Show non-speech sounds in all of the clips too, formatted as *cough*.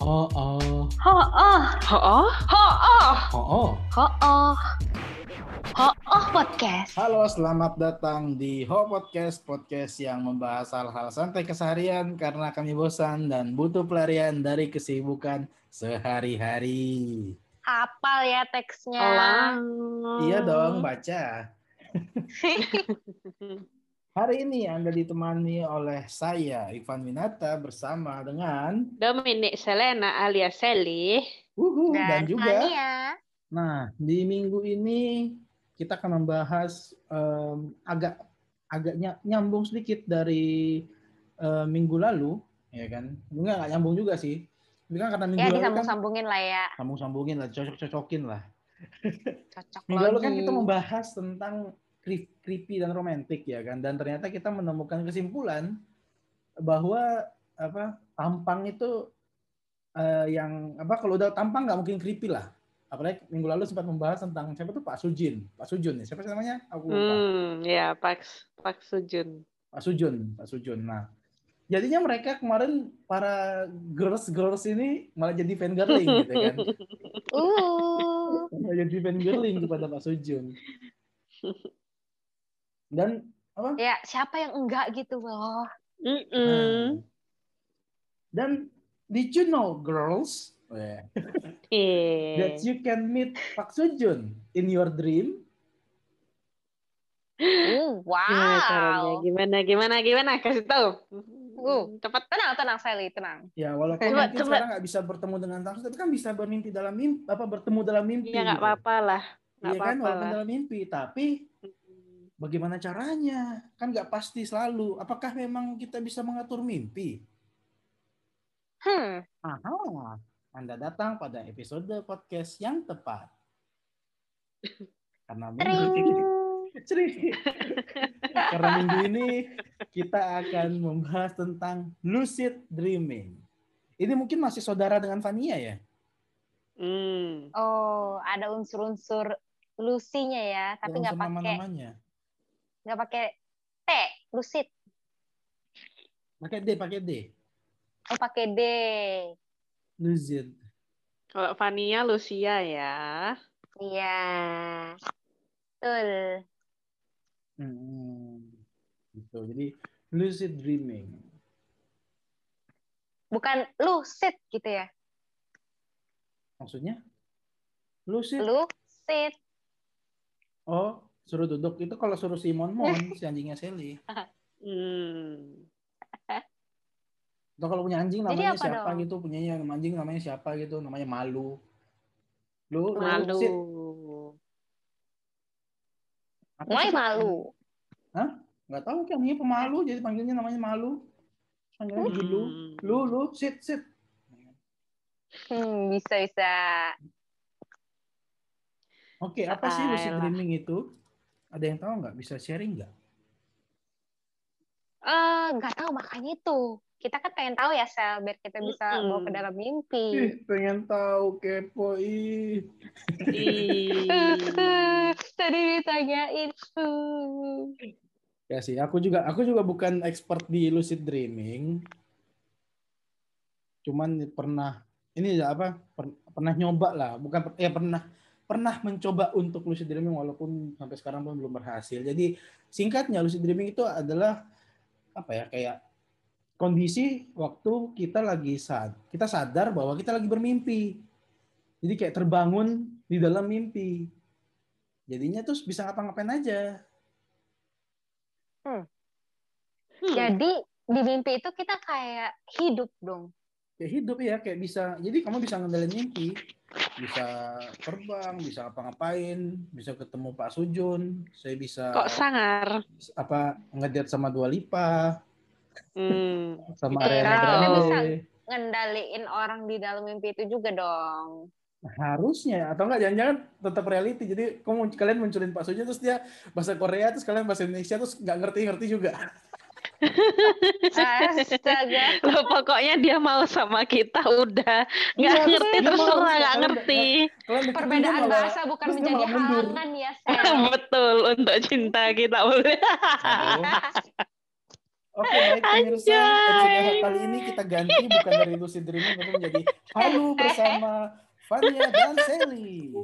Oh oh. Ho oh. Oh, oh. Ho oh. Oh oh. Ho oh. Ho oh podcast. Halo, selamat datang di Ho Podcast, podcast yang membahas hal-hal santai keseharian karena kami bosan dan butuh pelarian dari kesibukan sehari-hari. Hafal ya teksnya. Oh. Iya dong, baca. *laughs* Hari ini Anda ditemani oleh saya, Ivan Winata, bersama dengan Dominic Selena alias Sally. Wuhu, dan, Dan juga Ania. Nah, di minggu ini kita akan membahas em, agak agak ny- nyambung sedikit dari eh, minggu lalu, ya kan? Enggak, nggak nyambung juga sih. Tapi kan karena minggu Ya lalu kan disambung-sambungin lah ya. sambung-sambungin lah, cocok-cocokin lah. Cocok Minggu lalu kan kita membahas tentang creepy dan romantik ya kan, dan ternyata kita menemukan kesimpulan bahwa apa tampang itu eh, yang apa kalau udah tampang nggak mungkin creepy lah. Apalagi minggu lalu sempat membahas tentang siapa tuh Pak Sujin, Pak Sujun ya siapa sih namanya? Aku lupa. Hmm, ya Pak Pak Sujun. Pak Sujun, Pak Sujun. Nah, jadinya mereka kemarin para girls girls ini malah jadi fangirling gitu kan. *laughs* Uh. *laughs* Malah jadi fangirling kepada Pak Sujun. *laughs* Dan apa? Ya, siapa yang enggak gitu loh. Mm-mm. Nah. Dan did you know girls eh, Eh. that you can meet Pak Sujun in your dream? Uh, Gimana caranya? wow. Gimana gimana gimana? Kasih tahu. Uh. Cepat. Tenang, tenang Sally, tenang. Ya walaupun Coba- mungkin coba. sekarang nggak bisa bertemu dengan langsung, tapi kan bisa bermimpi dalam mimpi, apa bertemu dalam mimpi. Ya nggak gitu. apa-apa lah. Iya kan walaupun lah. dalam mimpi, tapi bagaimana caranya? Kan nggak pasti selalu. Apakah memang kita bisa mengatur mimpi? Hmm. Aha, Anda datang pada episode podcast yang tepat. Karena minggu Tring. Ceri. *laughs* Karena minggu ini kita akan membahas tentang lucid dreaming. Ini mungkin masih saudara dengan Vania ya? Hmm. Oh, ada unsur-unsur lusinya ya, tapi nggak Unsur pakai nama-namanya. Nggak pakai T, lucid. Pakai D, pakai D. Oh, pakai D. Lucid. Kalau Vania Lucia ya. Iya. Betul. Hmm. Gitu. Jadi lucid dreaming. Bukan lucid gitu ya. Maksudnya? Lucid. Lucid. Oh, suruh duduk. Itu kalau suruh si Mon *laughs* si anjingnya Sally. Hmm. Atau kalau punya anjing namanya apa siapa dong? gitu, punyanya anjing namanya siapa gitu, namanya Malu. Lu, lu Malu. Mulai sih? malu. Nggak tahu kan ini pemalu jadi panggilnya namanya Malu. Panggilnya dulu. Hmm. Lu, lu, sit, sit. Hmm, bisa bisa. Oke, apa sih lucid Ayolah. dreaming itu? Ada yang tahu nggak? Bisa sharing nggak? Eh, nggak tahu makanya itu. Kita kan pengen tahu ya Sel, biar kita bisa Mm-mm. bawa ke dalam mimpi. Ih, pengen tahu kepo ih. Ih. *laughs* Tadi ditanyain. Ya sih, aku juga aku juga bukan expert di lucid dreaming. Cuman pernah ini apa? per- pernah nyoba lah, bukan ya pernah pernah mencoba untuk lucid dreaming walaupun sampai sekarang pun belum berhasil. Jadi singkatnya lucid dreaming itu adalah apa ya kayak kondisi waktu kita lagi sad kita sadar bahwa kita lagi bermimpi. Jadi kayak terbangun di dalam mimpi. Jadinya terus bisa ngapa-ngapain aja. Hmm. Jadi di mimpi itu kita kayak hidup dong. Kayak hidup ya kayak bisa jadi kamu bisa ngendalin mimpi bisa terbang bisa apa-ngapain bisa ketemu Pak Sujun saya bisa Kok sangar? apa ngedate sama Dua Lipa Hmm. sama Iya, Ariana Grande bisa. Ngendaliin orang di dalam mimpi itu juga dong. harusnya atau enggak jangan-jangan tetap reality jadi kamu kalian munculin Pak Sujun terus dia bahasa Korea terus kalian bahasa Indonesia terus nggak ngerti-ngerti juga Astaga. Loh, pokoknya dia mau sama kita udah nggak Iya, ngerti terserah nggak ngerti. Perbedaan malah- bahasa bukan menjadi halangan ya, Sel. *laughs* Betul untuk cinta kita. *laughs* Oke, baik pemirsa. Episode kali ini kita ganti bukan dari lucid dreaming tapi menjadi halu *laughs* bersama Fania dan Sally.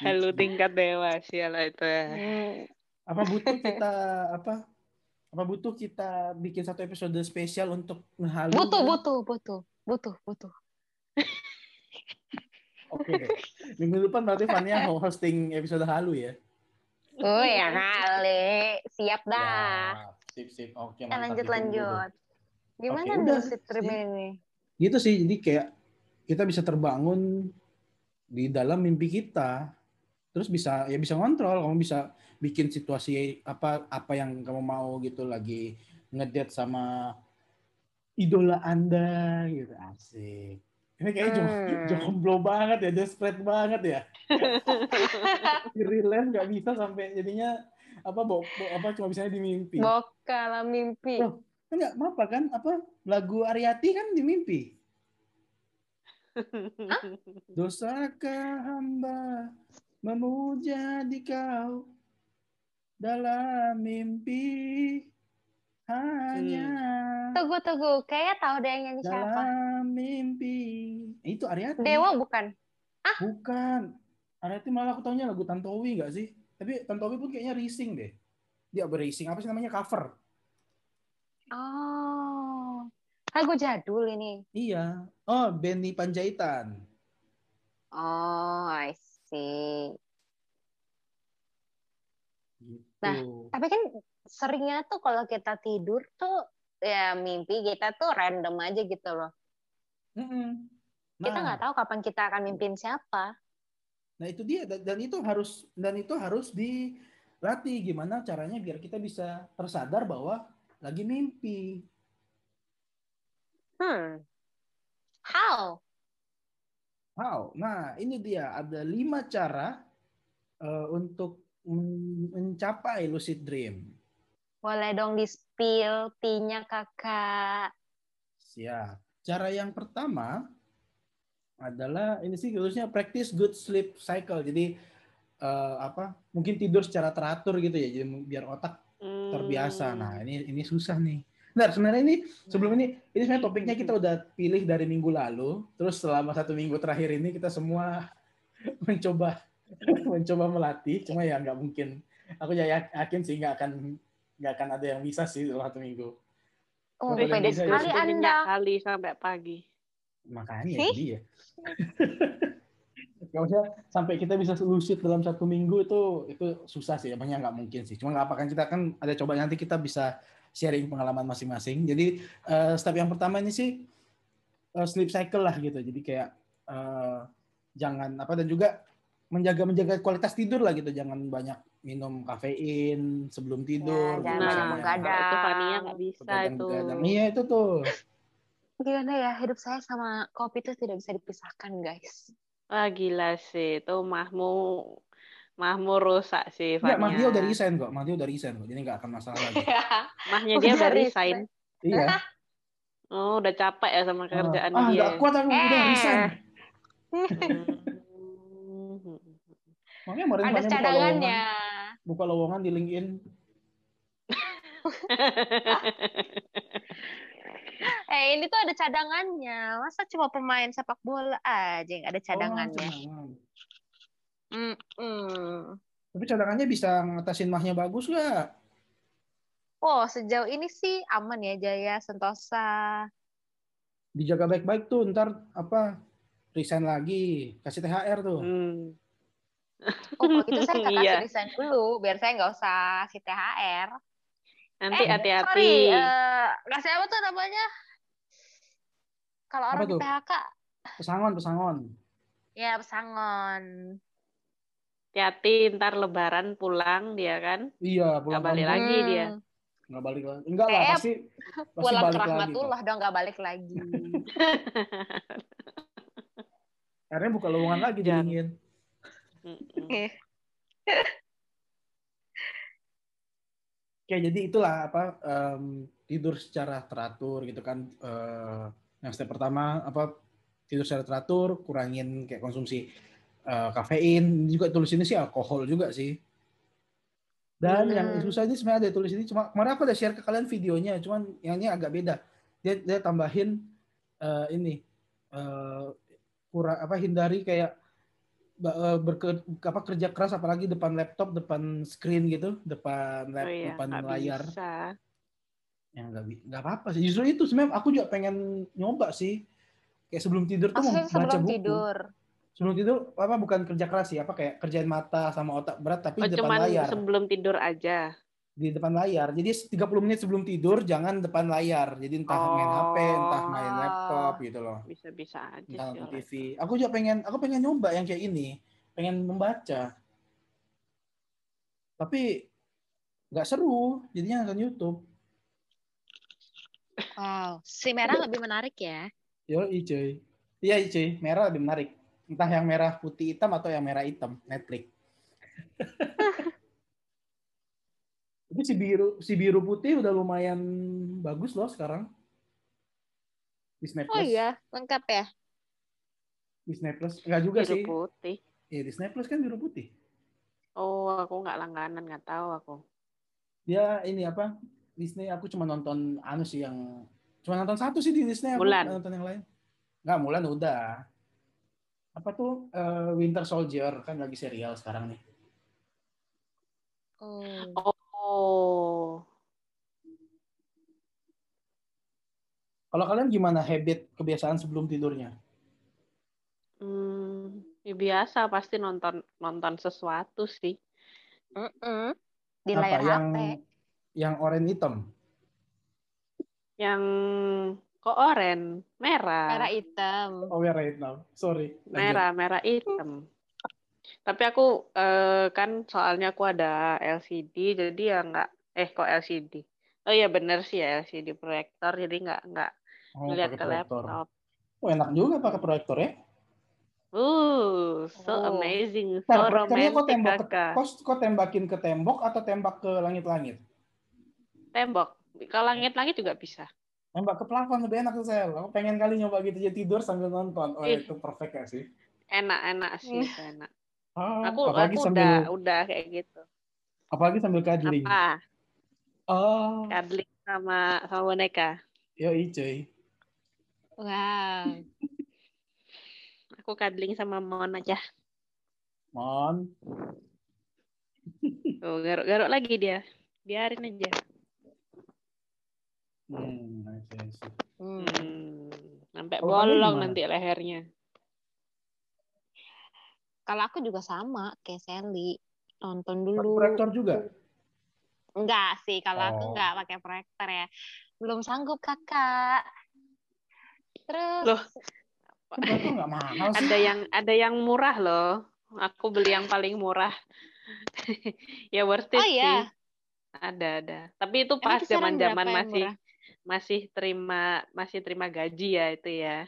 Halo tingkat dewa lah itu ya. *laughs* Apa butuh kita apa? Apa butuh kita bikin satu episode spesial untuk ngehalu? Butuh, butuh, butuh, butuh, butuh. *laughs* Oke deh. Minggu depan berarti Fania hosting episode halu ya? Oh ya kali. Siap dah. Ya, sip, sip. Oke, mantap. lanjut, lanjut. Gimana udah. lucid dream ini? Gitu sih, jadi kayak kita bisa terbangun di dalam mimpi kita. Terus bisa ya bisa ngontrol, kamu bisa bikin situasi apa apa yang kamu mau gitu lagi ngedate sama idola Anda gitu. Asik. Ini kayaknya Hmm. jomblo banget ya, desperate banget ya. *laughs* Relax nggak bisa sampai jadinya apa bo, bo- apa cuma bisanya di mimpi. Bokala mimpi. Oh. Kan nggak apa kan? Apa lagu Ariati kan di mimpi. *laughs* Dosakah hamba memuja di kau dalam mimpi hanya Tunggu, tunggu. Kayaknya tahu deh yang nyanyi siapa. dalam mimpi. Eh, Itu Ariati. Dewa bukan? Bukan. Ariati malah aku taunya lagu Tantowi nggak sih? Tapi Tantowi pun kayaknya racing deh. Dia beracing. Apa sih namanya cover? Oh. Lagu jadul ini. Iya. Oh, Benny Panjaitan. Oh, I see. Gitu. Nah, Tapi kan seringnya tuh kalau kita tidur tuh ya mimpi kita tuh random aja gitu loh. Mm-mm. Kita Nah. nggak tahu kapan kita akan mimpin siapa. Nah itu dia dan, dan itu harus dan itu harus dilatih gimana caranya biar kita bisa tersadar bahwa lagi mimpi. Hmm. How? Wow. Nah ini dia ada lima cara eh, untuk men- mencapai lucid dream. Boleh dong di spill T-nya kakak. Siap. Cara yang pertama adalah ini sih harusnya practice good sleep cycle. Jadi eh, apa? Mungkin tidur secara teratur gitu ya. Jadi biar otak terbiasa. Hmm. Nah, ini ini susah nih. Nah, sebenarnya ini sebelum ini ini sebenarnya topiknya kita udah pilih dari minggu lalu. Terus selama satu minggu terakhir ini kita semua *laughs* mencoba *laughs* mencoba melatih. Cuma ya nggak mungkin. Aku ya yak- yakin sih nggak akan nggak akan ada yang bisa sih dalam satu minggu. Oh, pede bisa ya, sekali Sudah Anda. kali sampai pagi. Makanya Sih? jadi ya. *laughs* Nggak usah sampai kita bisa lucid dalam satu minggu itu itu susah sih. Emangnya nggak mungkin sih. Cuma nggak apa kan kita kan ada coba nanti kita bisa sharing pengalaman masing-masing. Jadi eh, step yang pertama ini sih eh, sleep cycle lah gitu. Jadi kayak eh, jangan apa dan juga menjaga menjaga kualitas tidur lah gitu. Jangan banyak minum kafein sebelum tidur. jangan gitu. Nah, begadang. kalau itu Fania nggak bisa itu. Iya itu tuh. Gimana ya, hidup saya sama kopi itu tidak bisa dipisahkan, guys. Wah gila sih, itu mahmu mahmu rusak sih Enggak, Fania. Mahdia udah resign kok. Mahdia udah resign kok. Jadi nggak akan masalah lagi. *laughs* Mahnya dia Udah udah resign. resign. iya. *laughs* Oh, udah capek ya sama kerjaan ah, dia. nggak kuat aku udah Eh. resign. Hmm. *laughs* Makanya kemarin Ada banyak buka cadangannya. lowongan, buka lowongan di LinkedIn. Eh, ini tuh ada cadangannya. Masa cuma pemain sepak bola aja yang ada Oh, Mm-mm. Tapi cadangannya bisa ngatasin mahnya bagus nggak? Oh, sejauh ini sih aman ya Jaya Sentosa. Dijaga baik-baik tuh, ntar apa resign lagi, kasih THR tuh. Hmm. Oh, kalau gitu saya nggak *laughs* kasih Iya. resign dulu, biar saya nggak usah si THR. Nanti Eh, hati-hati. Sorry, eh, kasih apa tuh namanya? Kalau Apa orang di tuh? PHK, Pesangon, pesangon. ya pesangon. Hati-hati ntar lebaran pulang dia kan. Iya, pulang Nggak balik kampung. lagi dia. Hmm, Nggak balik lagi. Enggak lah, Kayak pasti, pasti pulang ke balik lagi. kok. Rahmatullah dong, nggak balik lagi. *laughs* Akhirnya buka lowongan lagi di Jangan. LinkedIn. Mm-mm. *laughs* Oke, jadi itulah apa em, tidur secara teratur gitu kan. Eh, yang step pertama apa tidur secara teratur, kurangin kayak konsumsi eh, kafein juga tulis ini sih alkohol juga sih. Dan yang Hmm. susah ini sebenarnya ada tulis ini. Cuma kemarin aku udah share ke kalian videonya cuman yang ini agak beda. Dia dia tambahin eh, ini eh kurang apa hindari kayak eh, berke, apa kerja keras apalagi depan laptop depan screen gitu depan Oh lap, iya, depan layar. bisa. ya nggak nggak apa-apa sih. Justru itu sebenarnya aku juga pengen nyoba sih. Kayak sebelum tidur tuh mau Maksudnya baca sebelum buku. tidur. Sebelum tidur apa bukan kerja keras sih apa kayak kerjain mata sama otak berat tapi Oh, di depan layar sebelum tidur aja. di depan layar jadi 30 menit sebelum tidur jangan depan layar jadi entah main HP entah main Oh. laptop gitu loh Bisa-bisa aja entah sih. TV aku juga pengen aku pengen nyoba yang kayak ini pengen membaca tapi nggak seru jadinya nonton YouTube Wow, si merah lebih menarik ya. Yo, cuy. Iya, cuy. Merah lebih menarik. Entah yang merah putih hitam atau yang merah hitam. Netflix. *laughs* Tapi si biru si biru putih udah lumayan bagus loh sekarang. Disney Plus. Oh iya, lengkap ya. Disney Plus. Enggak juga Biru sih. putih. Iya, Disney Plus kan biru putih. Oh, aku nggak langganan, nggak tahu aku. Dia ini apa? Disney aku cuma nonton anu sih yang cuma nonton satu sih di Disney aku Mulan. nggak nonton yang lain. Enggak, Mulan udah. Apa tuh eh, Winter Soldier kan lagi serial sekarang nih. Oh. Oh, Kalau kalian gimana habit kebiasaan sebelum tidurnya? hmm, ya biasa pasti nonton nonton sesuatu sih. Mm-mm. Di Apa layar yang HP. yang oranye hitam? Yang kok oren, merah, Merah hitam. Oh, merah hitam. Sorry. lanjut. merah, merah hitam. Tapi aku eh, kan soalnya aku ada LCD, jadi ya nggak, eh kok LCD? Oh iya bener sih ya LCD proyektor, jadi nggak nggak Oh, ngeliat pakai ke proyektor. laptop. Oh, enak juga pakai proyektor ya. Uh, so Oh. amazing, so Nah, proyektornya kok romantic tembok ke, kakak. kok, kok tembakin ke tembok atau tembak ke langit-langit? Tembok, ke langit-langit juga bisa. Tembak ke plafon lebih enak tuh Sel. Aku pengen kali nyoba gitu aja tidur sambil nonton. Oh, itu perfect ya sih. Enak-enak sih, itu *laughs* enak. Ah, Aku apalagi aku sambil udah udah kayak gitu. apalagi sambil cuddling. Apa? Oh, Cuddling sama sama boneka. yo cuy. Wow. Aku cuddling sama Mon aja. Mon. Tuh, garuk-garuk lagi dia. Biarin aja. Hmm, I see, I see. Hmm. Hmm, sampai kamu bolong gimana? nanti lehernya. Kalau aku juga sama kayak Sally. Nonton dulu. proyektor juga? Enggak sih, kalau aku Oh. enggak pakai proyektor ya. Belum sanggup kakak. Terus Loh, mahal sih. Ada yang ada yang murah loh. Aku beli yang paling murah. *laughs* ya worth it Oh, iya? sih. Ada ada. Tapi itu pas zaman-zaman masih murah? Masih terima masih terima gaji ya itu ya.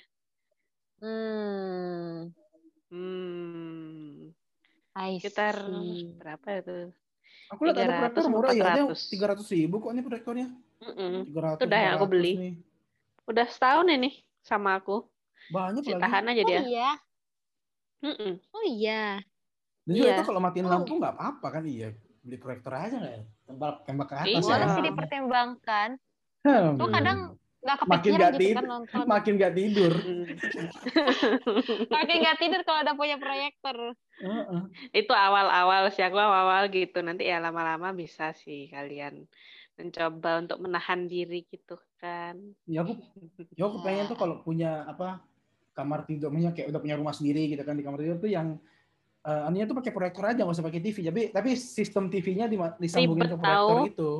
Hmm, Hmm, I sekitar see. berapa itu? Aku lihat ada 300, proyektor murah ya, ada 400. tiga ratus ribu kok ini proyektornya. Mm-mm. 300, Itu dah yang aku 400 beli. nih. Udah setahun ini sama aku. Banyak lagi. tahan aja Oh dia. iya, Mm-mm. oh iya. Dan juga Iya. itu kalau matiin Oh. lampu nggak apa-apa kan iya. Beli proyektor aja nggak ya? Tembak tembak ke atas Iya. Boleh ya. sih dipertimbangkan. Hmm. Tuh kadang nggak Makin kepikiran nggak gitu tid- kan nonton. Makin nggak tidur. Makin nggak tidur kalau udah punya proyektor. Heeh. Itu awal-awal sih aku awal-awal gitu. Nanti ya lama-lama bisa sih kalian mencoba untuk menahan diri gitu kan. Ya aku, ya aku pengen tuh kalau punya apa kamar tidur, maksudnya kayak udah punya rumah sendiri gitu kan di kamar tidur tuh yang eh anunya tuh pakai proyektor aja nggak usah pakai TV. Tapi tapi sistem TV-nya di- disambungin Ribet ke proyektor tahu. itu.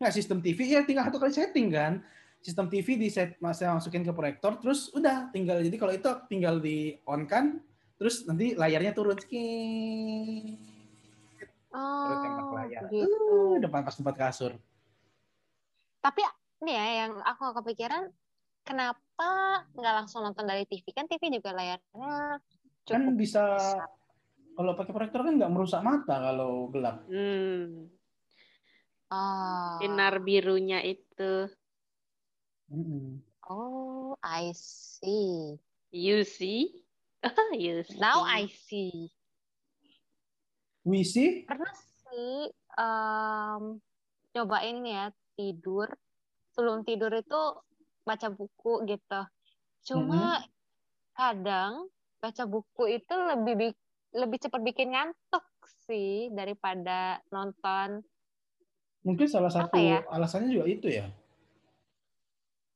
Nggak sistem TV ya tinggal satu kali setting kan. Sistem TV di set saya masukin ke proyektor terus udah tinggal jadi kalau itu tinggal di on kan terus nanti layarnya turun skit terus tembak Oh, layar gitu. uh, depan pas tempat kasur Tapi ini ya yang aku kepikiran, kenapa nggak langsung nonton dari TV? Kan TV juga layarnya kan cukup bisa besar. kalau pakai proyektor kan nggak merusak mata kalau gelap Hmm, Oh. sinar birunya itu. Mm-mm. Oh, I see. You see? *laughs* you Now see. I see. Wisi? Pernah sih em, cobain ya tidur. Sebelum tidur itu baca buku gitu. Cuma kadang baca buku itu lebih bi- lebih cepat bikin ngantuk sih daripada nonton. Mungkin salah satu ya? alasannya juga itu ya.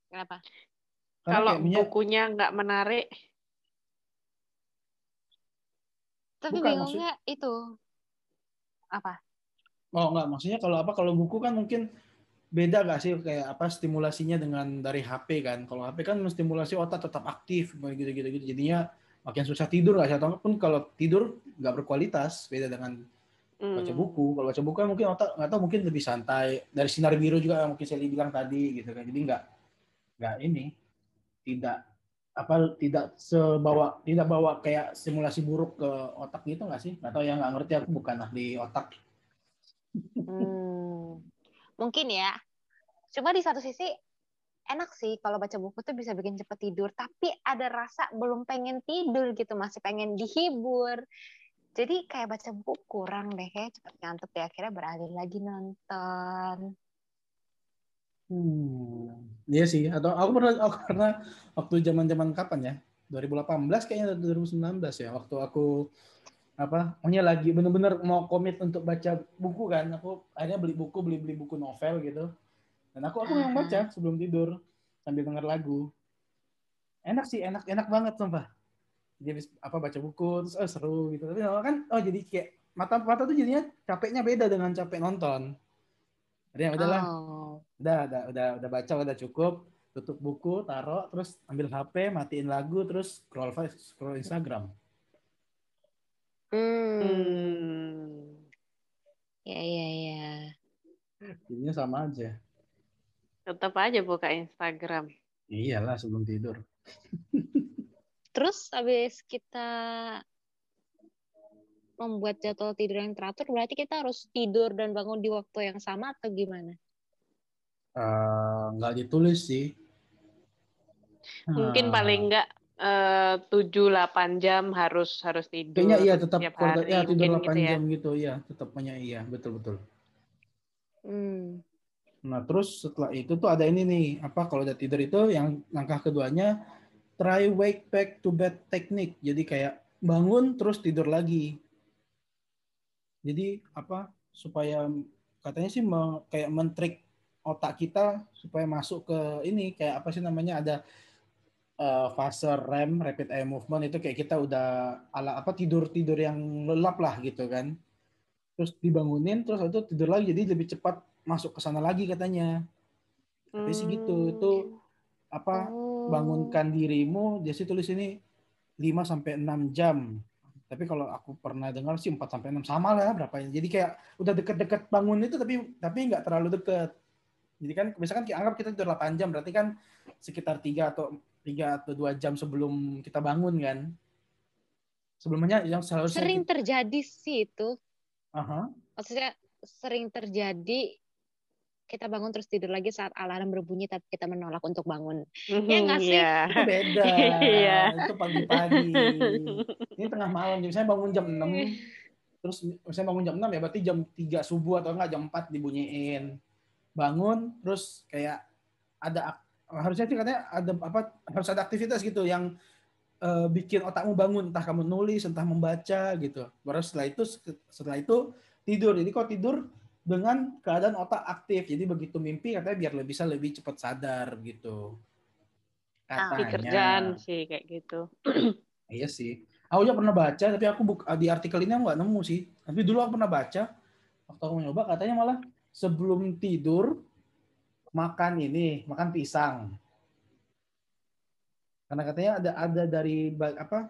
Kenapa? Karena Kalau kayak minyak, bukunya nggak menarik, Tapi Bukan, bingungnya itu apa? oh enggak, maksudnya kalau apa kalau buku kan mungkin beda gak sih kayak apa stimulasinya dengan dari HP kan. Kalau HP kan menstimulasi otak tetap aktif gitu-gitu gitu. Jadinya makin susah tidur nggak sih atau pun kalau tidur nggak berkualitas beda dengan baca hmm, buku. Kalau baca buku kan mungkin otak nggak tahu mungkin lebih santai. Dari sinar biru juga yang mungkin saya bilang tadi gitu kan. Jadi nggak nggak ini tidak apa tidak sebawa tidak bawa kayak simulasi buruk ke otak gitu nggak sih? Nggak tahu ya nggak ngerti aku bukan ahli otak. Hmm, mungkin ya. Cuma di satu sisi enak sih kalau baca buku tuh bisa bikin cepet tidur. Tapi ada rasa belum pengen tidur gitu, masih pengen dihibur. Jadi kayak baca buku kurang deh, kayak cepet ngantuk deh. Akhirnya beralih lagi nonton. Hmm, iya sih. Atau aku pernah aku pernah waktu zaman-zaman kapan ya? 2018 kayaknya atau 2019 ya. Waktu aku apa? Pokoknya lagi bener-bener mau komit untuk baca buku kan. Aku akhirnya beli buku, beli-beli buku novel gitu. Dan aku aku memang baca sebelum tidur sambil denger lagu. Enak sih, enak enak banget sumpah. Jadi habis apa baca buku terus oh seru gitu. Tapi lama kan oh jadi kayak mata mata tuh jadinya capeknya beda dengan capek nonton. Jadi ya udahlah, Oh. udah udah udah udah baca udah cukup tutup buku taruh terus ambil HP matiin lagu terus scroll scroll Instagram Hmm. hmm. Ya, ya, ya. jadinya sama aja tetap aja buka Instagram. iyalah sebelum tidur *laughs* Terus habis kita membuat jadwal tidur yang teratur, berarti kita harus tidur dan bangun di waktu yang sama atau gimana? Eh, nggak ditulis sih Mungkin Ah, paling enggak eh, tujuh 8 jam harus harus tidur. kayaknya iya tetap hari. ya tidur 8 gitu ya. jam gitu ya tetap punya iya betul betul Hmm. nah terus setelah itu tuh ada ini nih apa kalau udah tidur itu yang langkah keduanya try wake back to bed technique. Jadi kayak bangun terus tidur lagi. Jadi apa supaya katanya sih me- kayak mentrik otak kita supaya masuk ke ini kayak apa sih namanya ada eh, fase REM rapid eye movement itu kayak kita udah ala apa tidur tidur yang lelap lah gitu kan. Terus dibangunin terus itu tidur lagi jadi lebih cepat masuk ke sana lagi katanya. Tapi sih gitu, itu apa Oh. Bangunkan dirimu dia sih tulis ini 5 sampai 6 jam. Tapi kalau aku pernah dengar sih 4 sampai 6 sama lah berapanya. Jadi kayak udah deket-deket bangun itu tapi tapi nggak terlalu deket. Jadi kan misalkan kita anggap kita tidur 8 jam berarti kan sekitar 3 atau 3 atau 2 jam sebelum kita bangun kan. Sebelumnya yang seharusnya Sering kita- terjadi sih itu. Aha. Maksudnya sering terjadi kita bangun terus tidur lagi saat alarm berbunyi tapi kita menolak untuk bangun. Ya nggak sih? Iya. itu beda. *laughs* Iya. itu pagi-pagi. Ini tengah malam, jadi saya bangun jam 6. Terus saya bangun jam 6 ya berarti jam 3 subuh atau enggak jam 4 dibunyiin. Bangun terus kayak ada harusnya sih katanya ada apa harus ada aktivitas gitu yang eh, bikin otakmu bangun entah kamu nulis entah membaca gitu. Baru setelah itu setelah itu tidur. Jadi kalau tidur dengan keadaan otak aktif. Jadi begitu mimpi katanya biar lebih bisa lebih cepat sadar gitu. Ah, Katanya. kerjaan sih kayak gitu. *clears throat* Iya sih. Aku juga pernah baca, tapi aku buk, di artikel ini aku nggak nemu sih. Tapi dulu aku pernah baca, waktu aku nyoba katanya malah sebelum tidur makan ini, makan pisang. Karena katanya ada ada dari apa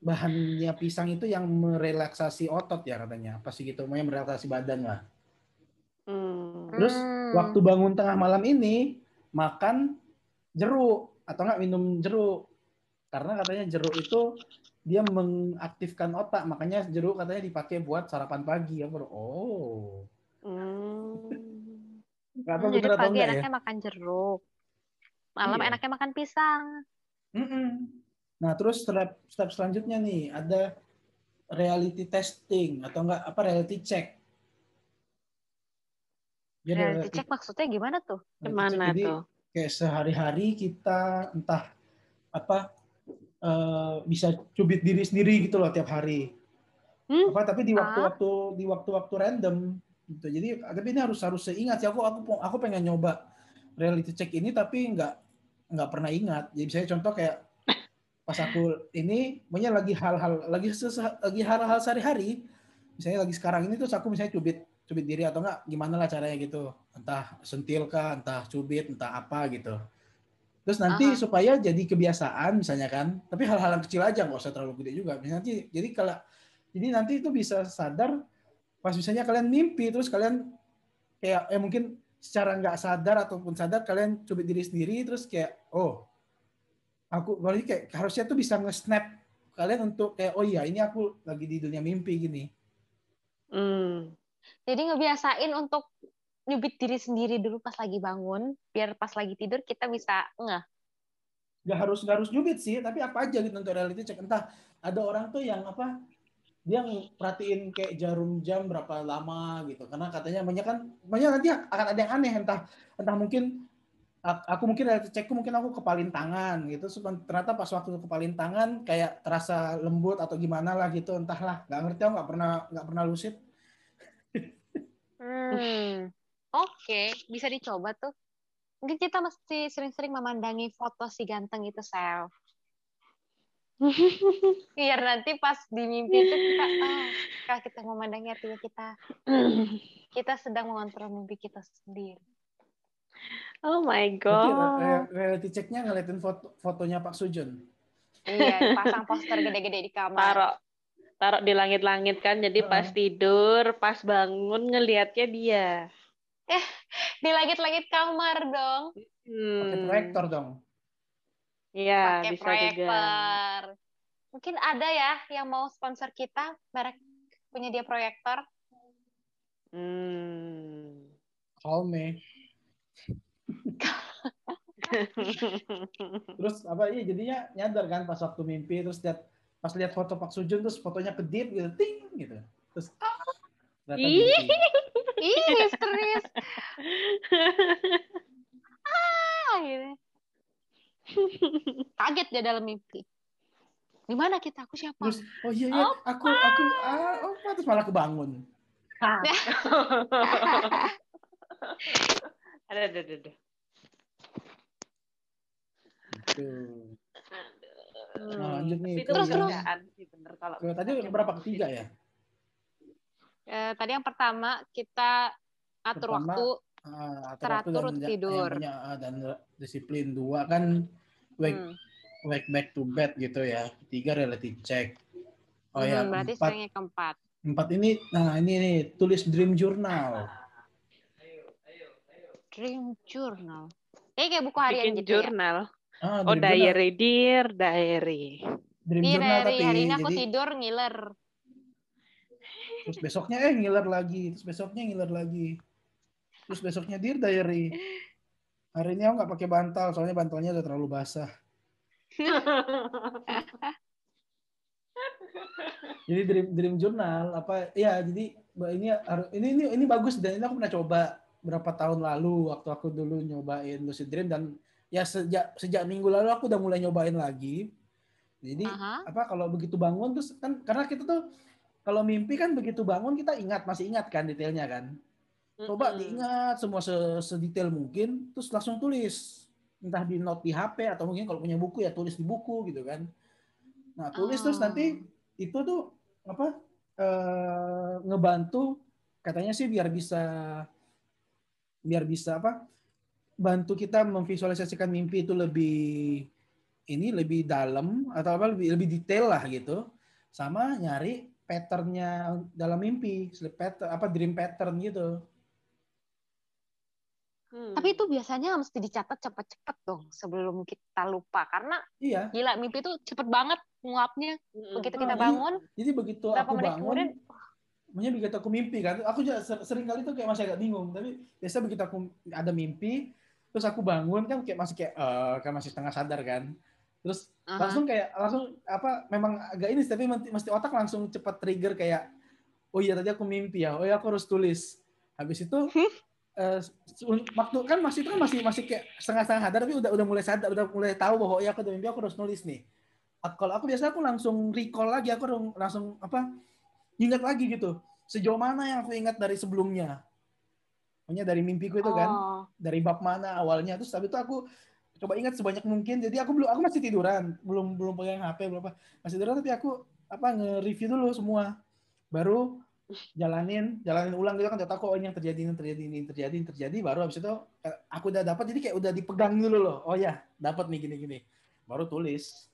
bahannya pisang itu yang merelaksasi otot ya katanya. Apa sih gitu, mau merelaksasi badan lah. Hmm. Terus Hmm. waktu bangun tengah malam ini makan jeruk atau enggak minum jeruk karena katanya jeruk itu dia mengaktifkan otak makanya jeruk katanya dipakai buat sarapan pagi ya bro oh Hmm. nggak tahu Hmm, jadi pagi enggak ya enaknya makan jeruk. Malam Iya. enaknya makan pisang. Mm-mm. Nah, terus step, step selanjutnya nih ada reality testing atau enggak apa reality check. Jadi reality, check maksudnya gimana tuh? Gimana jadi, tuh? Kayak sehari-hari kita entah apa uh, bisa cubit diri sendiri gitu loh tiap hari. Hmm? Apa tapi di waktu-waktu ah. di waktu-waktu random gitu. Jadi tapi ini harus harus seingat sih aku aku aku pengen nyoba reality check ini tapi nggak nggak pernah ingat. Jadi saya contoh kayak pas aku ini punya lagi hal-hal lagi lagi hal-hal sehari-hari misalnya lagi sekarang ini tuh aku misalnya cubit cubit diri atau enggak gimana lah caranya gitu entah sentil kah entah cubit entah apa gitu terus nanti Aha. supaya jadi kebiasaan misalnya kan tapi hal-hal yang kecil aja nggak usah terlalu gede juga nanti jadi kalau jadi nanti itu bisa sadar pas misalnya kalian mimpi terus kalian kayak eh mungkin secara nggak sadar ataupun sadar kalian cubit diri sendiri terus kayak oh aku berarti kayak harusnya tuh bisa nge-snap kalian untuk kayak oh iya ini aku lagi di dunia mimpi gini. Hmm. Jadi ngebiasain untuk nyubit diri sendiri dulu pas lagi bangun, biar pas lagi tidur kita bisa nggak? Gak harus gak harus nyubit sih, tapi apa aja gitu untuk reality check. Entah ada orang tuh yang apa dia perhatiin kayak jarum jam berapa lama gitu. Karena katanya banyak kan banyak nanti akan ada yang aneh. Entah entah mungkin aku mungkin dari cekku mungkin aku kepalin tangan gitu. Ternyata pas waktu kepalin tangan kayak terasa lembut atau gimana lah gitu. Entahlah nggak ngerti aku nggak pernah nggak pernah lucid hmm. oke okay. bisa dicoba tuh mungkin kita mesti sering-sering memandangi foto si ganteng itu self biar *laughs* nanti pas di mimpi itu kita oh, kalau kita memandangi artinya kita *clears throat* kita sedang mengontrol mimpi kita sendiri Oh my god. reality checknya ngeliatin foto fotonya Pak Sujun. Iya, pasang poster gede-gede di kamar. Taruh taruh di langit-langit kan, jadi pas tidur, pas bangun ngelihatnya dia. Eh, di langit-langit kamar dong. Hmm. Pakai proyektor dong. Iya, bisa proyektor. juga. Mungkin ada ya yang mau sponsor kita, merek punya dia proyektor. Hmm. Call me. *laughs* terus apa iya jadinya nyadar kan pas waktu mimpi terus lihat pas lihat foto Pak Sujun terus fotonya kedip gitu ting gitu. Terus ah, ih. serius. Ah gitu. Kaget dia dalam mimpi. Di mana kita? Aku siapa? Terus oh iya iya aku aku ah oh terus malah kebangun ada ada ada. Gitu. Nah, lanjut nih. Itu terus terus. Sih bener kalau tadi yang berapa ketiga ya? Eh, tadi yang pertama kita atur pertama, waktu uh, teratur dan, tidur punya, uh, dan disiplin dua kan wake hmm. wake back to bed gitu ya. Tiga reality check. Oh ya, hmm, ya, berarti empat, keempat. Empat ini, nah ini nih tulis dream journal. Dream journal. Eh kayak buku harian Bikin gitu jurnal. ya. Ah, oh, diary, dear diary. Dream iya, journal tapi. Hari ini aku jadi... tidur ngiler. Terus besoknya eh ngiler lagi. Terus besoknya ngiler lagi. Terus besoknya dear diary. Hari ini aku nggak pakai bantal, soalnya bantalnya udah terlalu basah. *laughs* jadi dream dream journal apa ya jadi ini ini ini ini bagus dan ini aku pernah coba berapa tahun lalu waktu aku dulu nyobain lucid dream dan ya sejak sejak minggu lalu aku udah mulai nyobain lagi. Jadi Aha. apa kalau begitu bangun terus kan karena kita tuh kalau mimpi kan begitu bangun kita ingat masih ingat kan detailnya kan. Coba mm -hmm. diingat semua sedetail mungkin terus langsung tulis entah di note di HP atau mungkin kalau punya buku ya tulis di buku gitu kan. Nah, tulis oh. terus nanti itu tuh apa e, ngebantu katanya sih biar bisa biar bisa apa bantu kita memvisualisasikan mimpi itu lebih ini lebih dalam atau apa lebih lebih detail lah gitu sama nyari patternnya dalam mimpi sleep pattern apa dream pattern gitu Hmm. Tapi itu biasanya mesti dicatat cepet-cepet dong sebelum kita lupa karena iya. gila mimpi itu cepet banget nguapnya hmm. begitu kita bangun. Jadi, jadi begitu aku bangun, kemudian, Makanya begitu aku mimpi kan, aku juga sering kali tuh kayak masih agak bingung. Tapi biasa begitu aku ada mimpi, terus aku bangun kan kayak masih kayak uh, kan masih setengah sadar kan. Terus Aha. langsung kayak langsung apa memang agak ini tapi mesti mesti otak langsung cepat trigger kayak oh iya tadi aku mimpi ya oh iya aku harus tulis. Habis itu *laughs* eh, se- waktu kan masih itu kan masih masih kayak setengah-setengah sadar tapi udah udah mulai sadar udah mulai tahu bahwa oh iya aku udah mimpi aku harus nulis nih. Kalau aku biasa aku langsung recall lagi aku langsung apa ingat lagi gitu. Sejauh mana yang aku ingat dari sebelumnya Pokoknya dari mimpiku itu kan Oh. dari bab mana awalnya. Terus habis itu aku coba ingat sebanyak mungkin. Jadi aku belum aku masih tiduran. Belum belum pegang HP belum apa. Masih tiduran tapi aku apa nge-review dulu semua. Baru jalanin jalanin ulang gitu kan. Udah tahu kok oh, ini yang terjadi ini terjadi ini terjadi ini terjadi. Baru habis itu eh, aku udah dapat jadi kayak udah dipegang dulu loh. Oh ya dapat nih gini gini. Baru tulis.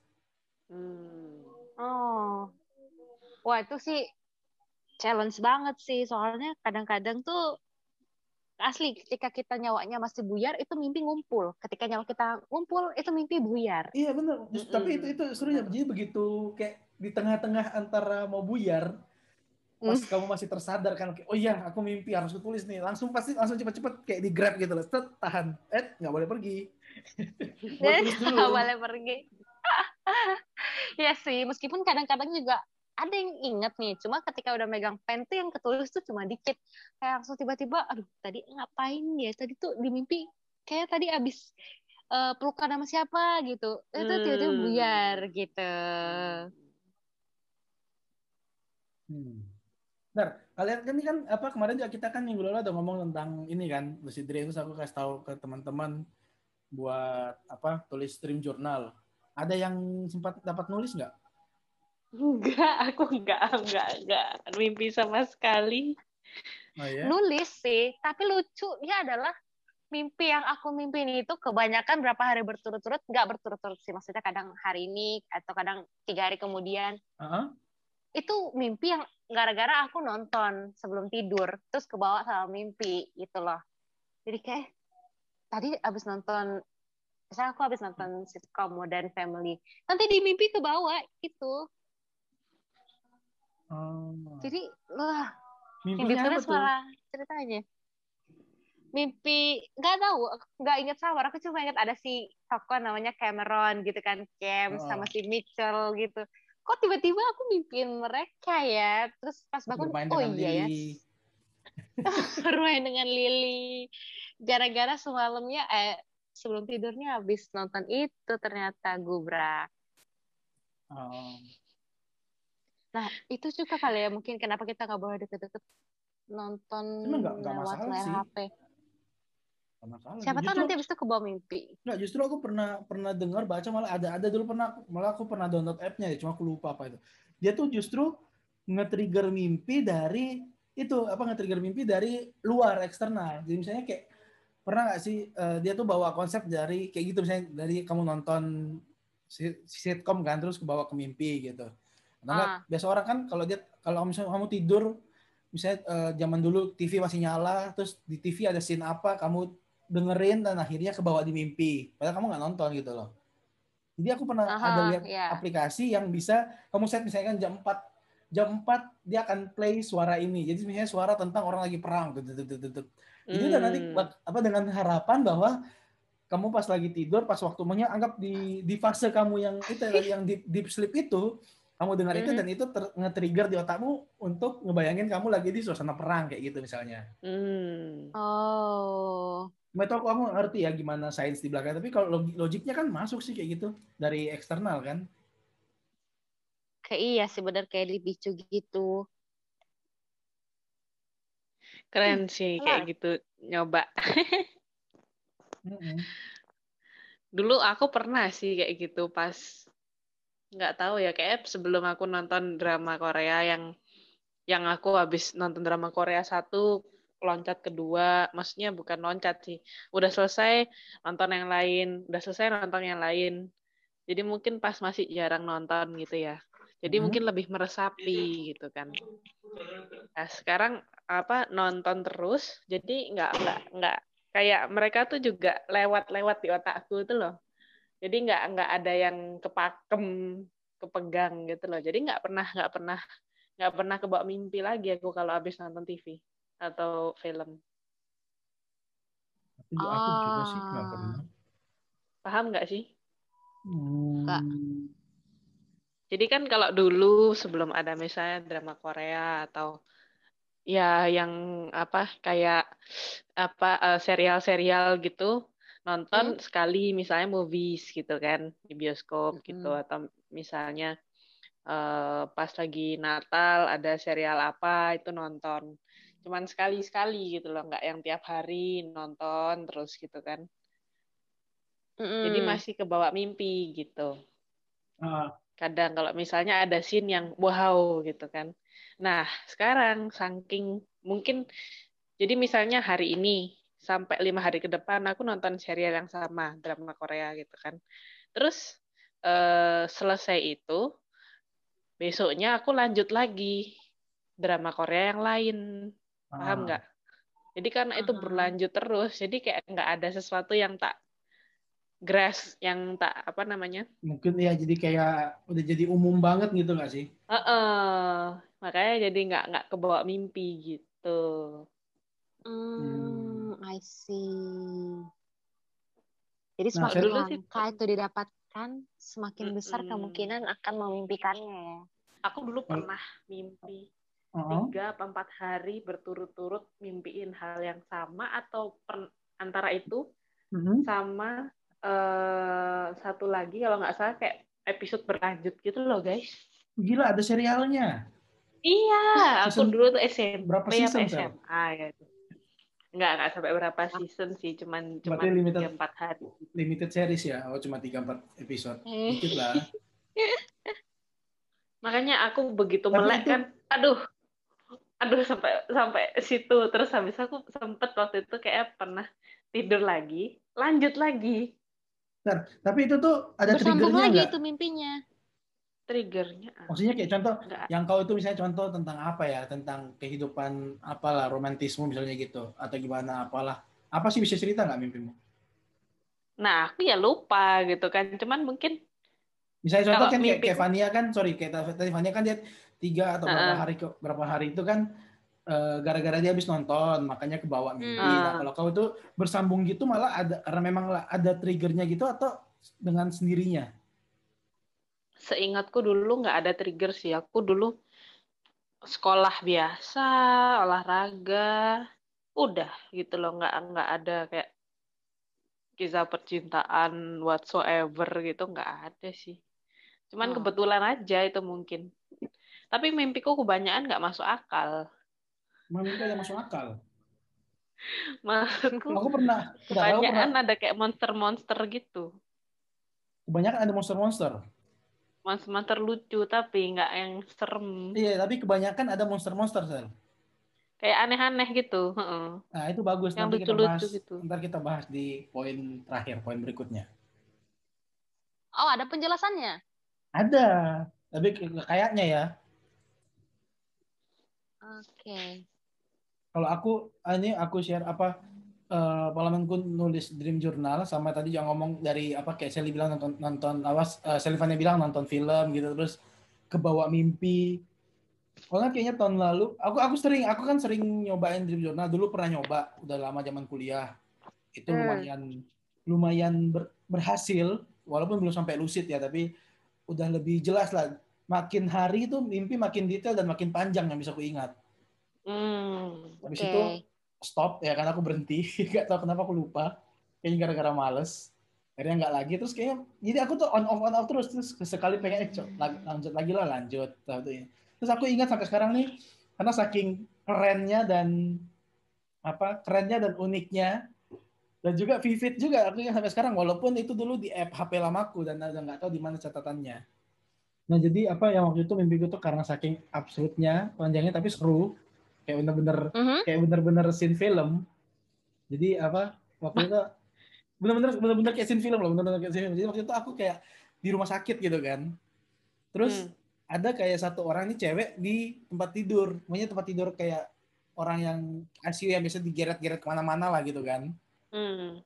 Hmm. Oh. Wah, itu sih challenge banget sih. Soalnya kadang-kadang tuh asli ketika kita nyawanya masih buyar itu mimpi ngumpul. Ketika nyawa kita ngumpul itu mimpi buyar. iya bener. Just- tapi itu itu serunya jadi begitu kayak di tengah-tengah antara mau buyar pas kamu masih tersadar kan kayak, oh iya aku mimpi harus aku tulis nih. Langsung pasti langsung cepet-cepet kayak di grab gitu loh. Set, tahan. Eh nggak boleh pergi. *laughs* Nggak boleh pergi. *laughs* ya sih, meskipun kadang-kadang juga ada yang inget nih. Cuma ketika udah megang pen tuh yang ketulis tuh cuma dikit. Kayak langsung tiba-tiba, aduh tadi ngapain ya? Tadi tuh di mimpi kayak tadi abis eh, pelukan sama siapa gitu. Itu tiba-tiba Hmm. buyar gitu. Hmm. Bentar, kalian kan ini kan apa kemarin juga kita kan minggu lalu ada ngomong tentang ini kan lucid dream terus aku kasih tahu ke teman-teman buat apa tulis stream jurnal. Ada yang sempat dapat nulis nggak? Enggak, aku enggak, enggak, enggak mimpi sama sekali. Oh ya. Nulis sih, tapi lucunya adalah mimpi yang aku mimpin itu kebanyakan berapa hari berturut-turut, nggak berturut-turut sih. Maksudnya kadang hari ini atau kadang tiga hari kemudian. Heeh. itu mimpi yang gara-gara aku nonton sebelum tidur terus kebawa sama mimpi gitu loh jadi kayak tadi abis nonton misalnya aku abis nonton sitcom Modern Family nanti di mimpi kebawa gitu Oh. jadi wah yang Mimpinya apa tuh? malah ceritanya mimpi nggak tahu nggak inget sama aku cuma inget ada si tokoh namanya Cameron gitu kan Cam Oh. sama si Mitchell gitu kok tiba-tiba aku mimpiin mereka ya terus pas bangun Bermain oh iya ya *laughs* bermain dengan Lily gara-gara semalamnya eh sebelum tidurnya habis nonton itu ternyata gubrak Oh. Nah itu juga kali ya mungkin kenapa kita nggak boleh deket-deket nonton Cuma nggak- nggak lewat layar sih. HP masalah. siapa tahu nanti habis itu kebawa mimpi Nggak, justru aku pernah pernah dengar baca malah ada ada dulu pernah malah aku pernah download app-nya ya, cuma aku lupa apa itu. Dia tuh justru nge-trigger mimpi dari itu apa nge-trigger mimpi dari luar eksternal. Jadi misalnya kayak pernah nggak sih eh, dia tuh bawa konsep dari kayak gitu misalnya dari kamu nonton si- sitcom kan terus kebawa ke mimpi gitu. Nggak, Ah. biasa orang kan kalau dia kalau misalnya kamu tidur misalnya eh, zaman dulu TV masih nyala terus di TV ada scene apa kamu dengerin dan akhirnya kebawa di mimpi padahal kamu nggak nonton gitu loh jadi aku pernah Aha, ada lihat iya. aplikasi yang bisa kamu set misalnya kan jam 4 jam 4 dia akan play suara ini jadi misalnya suara tentang orang lagi perang jadi nanti Hmm. bak- apa dengan harapan bahwa kamu pas lagi tidur pas waktu makanya anggap di di fase kamu yang itu yang deep, deep sleep itu kamu dengar itu Mhm. dan itu ter- nge-trigger di otakmu untuk ngebayangin kamu lagi di suasana perang kayak gitu misalnya Hmm. oh tahu aku ngerti ya gimana sains di belakang, tapi kalau log- logiknya kan masuk sih kayak gitu dari eksternal kan. kayak iya sih benar kayak dipicu gitu Keren sih kayak gitu nyoba. *laughs* Mm-mm. Dulu aku pernah sih kayak gitu pas nggak tahu ya kayak sebelum aku nonton drama Korea yang yang aku habis nonton drama Korea satu loncat kedua, maksudnya bukan loncat sih. Udah selesai nonton yang lain, udah selesai nonton yang lain. Jadi mungkin pas masih jarang nonton gitu ya. Jadi Mhm. mungkin lebih meresapi gitu kan. Nah, sekarang apa nonton terus, jadi nggak nggak nggak kayak mereka tuh juga lewat-lewat di otakku itu loh. Jadi nggak nggak ada yang kepakem, kepegang gitu loh. Jadi nggak pernah nggak pernah nggak pernah kebawa mimpi lagi aku kalau habis nonton TV atau film. Aku, juga- aku juga sih nggak Ah. pernah. Paham nggak sih? Kak. Hmm. Jadi kan kalau dulu sebelum ada misalnya drama Korea atau ya yang apa kayak apa eh, serial-serial gitu nonton sekali misalnya movies gitu kan di bioskop gitu Mm-mm. atau misalnya eh, pas lagi Natal ada serial apa itu nonton cuman sekali-sekali gitu loh nggak yang tiap hari nonton terus gitu kan jadi Mm-mm. masih kebawa mimpi gitu Ah, kadang kalau misalnya ada scene yang wow gitu kan. Nah, sekarang saking mungkin jadi misalnya hari ini sampai lima hari ke depan aku nonton serial yang sama drama Korea gitu kan. Terus eh, selesai itu besoknya aku lanjut lagi drama Korea yang lain, paham ah. nggak? Jadi karena itu Aha. berlanjut terus, jadi kayak nggak ada sesuatu yang tak grasp, yang tak apa namanya Mungkin ya jadi kayak udah jadi umum banget gitu nggak sih? Heeh, makanya jadi nggak nggak kebawa mimpi gitu. Hmm, I see. Jadi Nah, semakin sih langka itu didapatkan, semakin besar Mm-mm. kemungkinan akan memimpikannya ya. Aku dulu pernah mimpi Oh. tiga apa empat hari berturut-turut mimpiin hal yang sama atau per- antara itu Mhm. sama eh, satu lagi kalau nggak salah kayak episode berlanjut gitu loh guys. Gila ada serialnya. Iya, aku dulu tuh SMP berapa apa season? SMA ya. Nggak, nggak sampai berapa season sih, cuman cuman tiga empat hari. Limited series ya. Oh cuma 3-4 episode. Eh. Dikit lah. *laughs* Makanya aku begitu Tapi melek itu- kan, aduh, aduh sampai sampai situ. Terus habis aku sempet waktu itu kayak pernah tidur lagi, lanjut lagi Tapi itu tuh ada Bersambung triggernya lagi itu mimpinya. Triggernya. Maksudnya kayak contoh Nggak. yang kau itu misalnya contoh tentang apa ya? Tentang kehidupan apalah romantisme misalnya gitu atau gimana apalah. Apa sih bisa cerita nggak mimpimu? Nah, aku ya lupa gitu kan. Cuman mungkin Misalnya contoh kan kayak, mimpi- kayak Fania kan, sorry kayak tadi Fania kan dia tiga atau berapa Heeh. hari ke, berapa hari itu kan eh, gara-gara dia habis nonton makanya kebawa mimpi. Hmm. Nah, kalau kau itu bersambung gitu malah ada karena memang ada triggernya gitu atau dengan sendirinya. Seingatku dulu nggak ada trigger sih. Aku dulu sekolah biasa, olahraga, udah gitu loh. Nggak nggak ada kayak kisah percintaan whatsoever gitu nggak ada sih. Cuman Oh. kebetulan aja itu mungkin. Tapi mimpiku kebanyakan nggak masuk akal. Mimpi yang masuk akal. *laughs* Maksudku Aku pernah, nggak tahu pernah kebanyakan ada kayak monster-monster gitu. kebanyakan ada monster-monster. Monster-monster lucu tapi nggak yang serem. Iya, tapi kebanyakan ada monster-monster, Sel. Kayak aneh-aneh gitu. Heeh. Nah, itu bagus. Yang Nanti kita lucu-lucu bahas, gitu. ntar kita bahas di poin terakhir, poin berikutnya. Oh, ada penjelasannya. Ada, tapi kayaknya ya. Oke. Kalau aku, ah, ini aku share apa eh, pengalamanku nulis dream journal sama tadi yang ngomong dari apa kayak Sally bilang nonton nonton awas uh, Selivania bilang nonton film gitu terus kebawa mimpi. Nggak kayaknya tahun lalu aku aku sering aku kan sering nyobain dream journal dulu pernah nyoba udah lama zaman kuliah itu Hmm. lumayan lumayan ber- berhasil walaupun belum sampai lucid ya tapi udah lebih jelas lah makin hari itu mimpi makin detail dan makin panjang yang bisa aku ingat Hmm. habis itu stop ya karena aku berhenti. *laughs* Nggak tahu kenapa aku lupa. Kayaknya gara-gara males. Akhirnya nggak lagi. Terus kayaknya jadi aku tuh on off on off terus. Terus sekali pengen eh, lanjut lagi lah lanjut. Ya. terus aku ingat sampai sekarang nih karena saking kerennya dan apa kerennya dan uniknya dan juga vivid juga aku ingat sampai sekarang. Walaupun itu dulu di app HP lamaku dan udah nggak tahu di mana catatannya. Nah jadi apa yang waktu itu mimpiku tuh karena saking absurdnya panjangnya tapi seru kayak bener-bener Mhm. kayak bener-bener scene film. Jadi apa waktu itu bener-bener bener-bener kayak scene film loh, bener-bener kayak scene film. Jadi waktu itu aku kayak di rumah sakit gitu kan. Terus Hmm. ada kayak satu orang ini cewek di tempat tidur, pokoknya tempat tidur kayak orang yang ICU yang biasa digeret-geret ke mana-mana lah gitu kan. Hmm.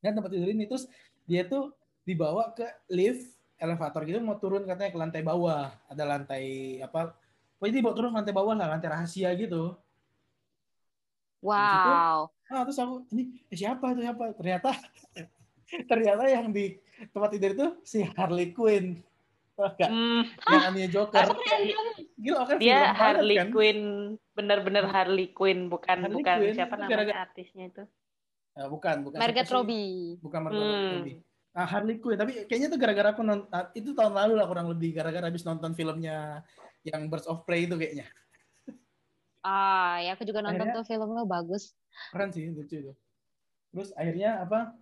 Dan tempat tidur ini terus dia tuh dibawa ke lift elevator gitu mau turun katanya ke lantai bawah. Ada lantai apa? Pokoknya dibawa turun ke lantai bawah lah, lantai rahasia gitu. Wow. Ah, terus aku ini eh, siapa itu siapa? Ternyata *laughs* ternyata yang di tempat tidur itu si Harley Quinn. Tau gak? Hmm, Yang aneh Joker. Gila kan dia Harley kan? Quinn, bener-bener Harley Quinn, bukan Harley bukan Quinn, siapa namanya gara-gara- artisnya itu. Eh, bukan, bukan. Sih? Robbie. Bukan Margot Hmm. Robbie. Ah, Harley Quinn. Tapi kayaknya itu gara-gara aku nonton, itu tahun lalu lah kurang lebih. Gara-gara habis nonton filmnya yang Birds of Prey itu kayaknya. Ah, ya aku juga nonton Akhirnya- tuh filmnya bagus. Keren sih, lucu itu. Terus akhirnya apa?